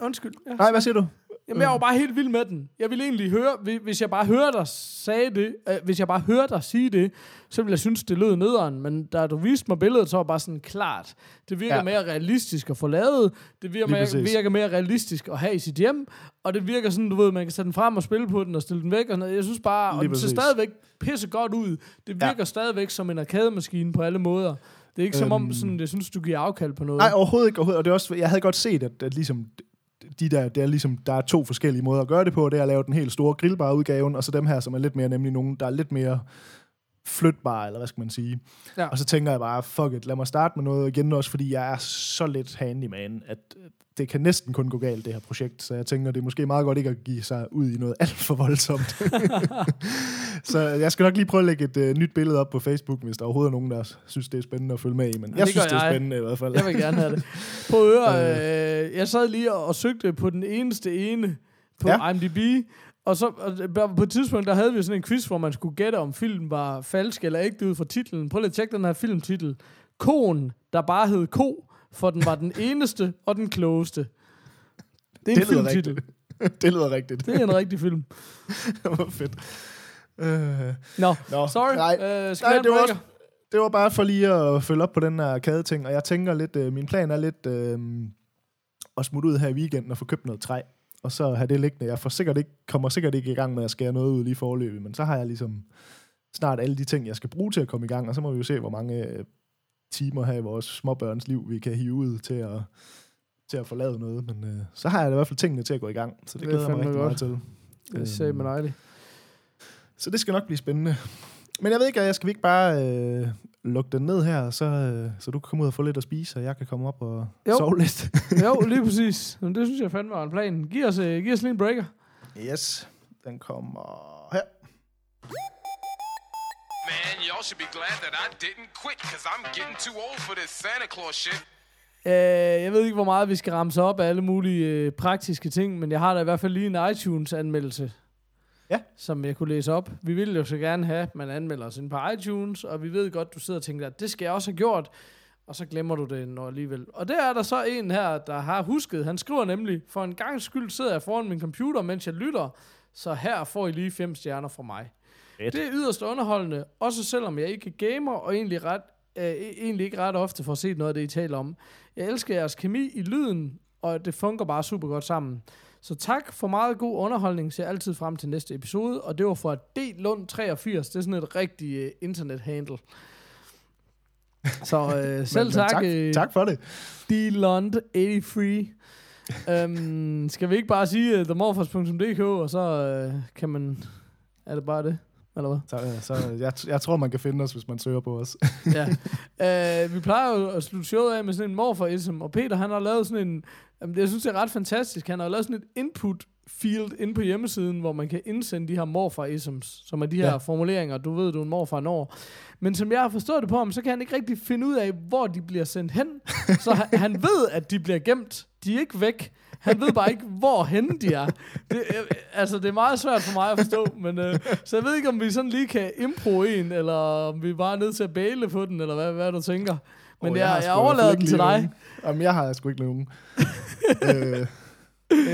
Undskyld. Ja. Nej, hvad siger du? Jamen, jeg var bare helt vild med den. Jeg ville egentlig høre, hvi- hvis jeg bare hørte dig sige det, øh, hvis jeg bare hørte dig sige det, så ville jeg synes, det lød nederen. Men da du viste mig billedet, så var bare sådan klart. Det virker ja. Mere realistisk at få lavet. Det virker mere, virker mere realistisk at have i sit hjem. Og det virker sådan, du ved, man kan sætte den frem og spille på den og stille den væk. Og sådan noget. Jeg synes bare, og Lige den ser præcis. stadigvæk pisse godt ud. Det virker ja. stadigvæk som en arcade-maskine på alle måder. Det er ikke som om, Øhm. sådan, jeg synes, du giver afkald på noget. Nej, overhovedet ikke. Overhovedet. Og det er også, jeg havde godt set, at, at ligesom de der, det er ligesom, der er to forskellige måder at gøre det på. Det er at lave den helt store grillbare udgaven, og så dem her, som er lidt mere, nemlig nogen, der er lidt mere flytbare, eller hvad skal man sige. Ja. Og så tænker jeg bare, fuck it, lad mig starte med noget igen også, fordi jeg er så lidt handyman, at det kan næsten kun gå galt, det her projekt. Så jeg tænker, det er måske meget godt ikke at give sig ud i noget alt for voldsomt. så jeg skal nok lige prøve at lægge et uh, nyt billede op på Facebook, hvis der overhovedet er nogen, der synes, det er spændende at følge med i. Men Ja, jeg det synes, gør det er jeg. spændende i hvert fald. Jeg vil gerne have det. På øre, øh, jeg sad lige og, og søgte på den eneste ene på. Ja. IMDb, og så og det- på et tidspunkt, der havde vi sådan en quiz, hvor man skulle gætte, om filmen var falsk eller ægte ud fra titlen. Prøv lige at tjekke den her filmtitel. Koen, der bare hed Ko, for den var den eneste og den klogeste. Det er en Det lyder filmtitel. rigtigt. det lyder rigtigt. Det er en rigtig film. Hvor fedt. Øh, Nå, Nå, sorry. Nej, Øh, skal nej det, var også, det var bare for lige at følge op på den her arcade-ting, og jeg tænker lidt, øh, min plan er lidt øh, at smutte ud her i weekenden og få købt noget træ, og så have det liggende. Jeg får sikkert ikke, kommer sikkert ikke i gang med at skære noget ud lige forløbig, men så har jeg ligesom snart alle de ting, jeg skal bruge til at komme i gang, og så må vi jo se, hvor mange øh, timer her i vores småbørns liv, vi kan hive ud til at, til at få lavet noget. Men øh, så har jeg i hvert fald tingene til at gå i gang, så det, Det er glæder jeg mig rigtig godt. meget til. Det sagde man dejligt. Så det skal nok blive spændende. Men jeg ved ikke, skal vi ikke bare øh, lukke den ned her, så, øh, så du kan komme ud og få lidt at spise, og jeg kan komme op og Jo. jo. sove lidt. Jo, lige præcis. Men det synes jeg fandme var en plan. Giv os, øh, giv os lige en breaker. yes, den kommer her. Man, y'all should be glad that I didn't quit, because I'm getting too old for this Santa Claus shit. Øh, jeg ved ikke, hvor meget vi skal ramse op af alle mulige øh, praktiske ting, men jeg har da i hvert fald lige en iTunes-anmeldelse. Ja. Som jeg kunne læse op. Vi vil jo så gerne have, at man anmelder os ind på iTunes, og vi ved godt, du sidder og tænker, at det skal jeg også have gjort, og så glemmer du det når alligevel. Og der er der så en her, der har husket. Han skriver nemlig, for en gang skyld sidder jeg foran min computer, mens jeg lytter, så her får I lige fem stjerner fra mig. Fedt. Det er yderst underholdende, også selvom jeg ikke er gamer, og egentlig, ret, øh, egentlig ikke ret ofte får set noget af det, I taler om. Jeg elsker jeres kemi i lyden, og det fungerer bare super godt sammen. Så tak for meget god underholdning, ser altid frem til næste episode, og det var fra D. Lund 83, det er sådan et rigtigt uh, internet-handle. Så øh, selv Men- men tak, tak, øh, tak for det. D. Lund 83. um, skal vi ikke bare sige uh, themorphos.dk, og så uh, kan man... Er det bare det? Eller hvad? Så, øh, så jeg, jeg tror, man kan finde os, hvis man søger på os. ja. uh, vi plejer jo at slutte showet af med sådan en morforism, og Peter han har lavet sådan en, jamen, jeg synes det er ret fantastisk, han har lavet sådan et input field inde på hjemmesiden, hvor man kan indsende de her morfarisms, som er de her ja. Ja. formuleringer, du ved, du er en morfar når. Men som jeg har forstået det på ham, så kan han ikke rigtig finde ud af, hvor de bliver sendt hen. Så han, han ved, at de bliver gemt. De er ikke væk. Han ved bare ikke, hvor henne de er. Det, altså, det er meget svært for mig at forstå, men øh, så jeg ved ikke, om vi sådan lige kan impro en, eller om vi bare er nødt til at bæle på den, eller hvad, hvad du tænker. Men oh, jeg, jeg, jeg overlader den til dig. nogen. Jamen, jeg har sgu ikke nogen. Øh,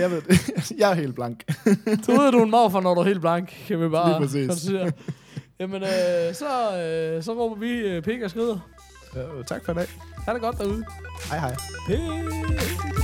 jeg ved det. jeg er helt blank. Så ved du en morfar, når du er helt blank, kan vi bare Lige præcis. konstatere. Jamen, øh, så, øh, så råber vi øh, pik og skrider. Øh, tak for i dag. Ha' det godt derude. Hej hej. Hej.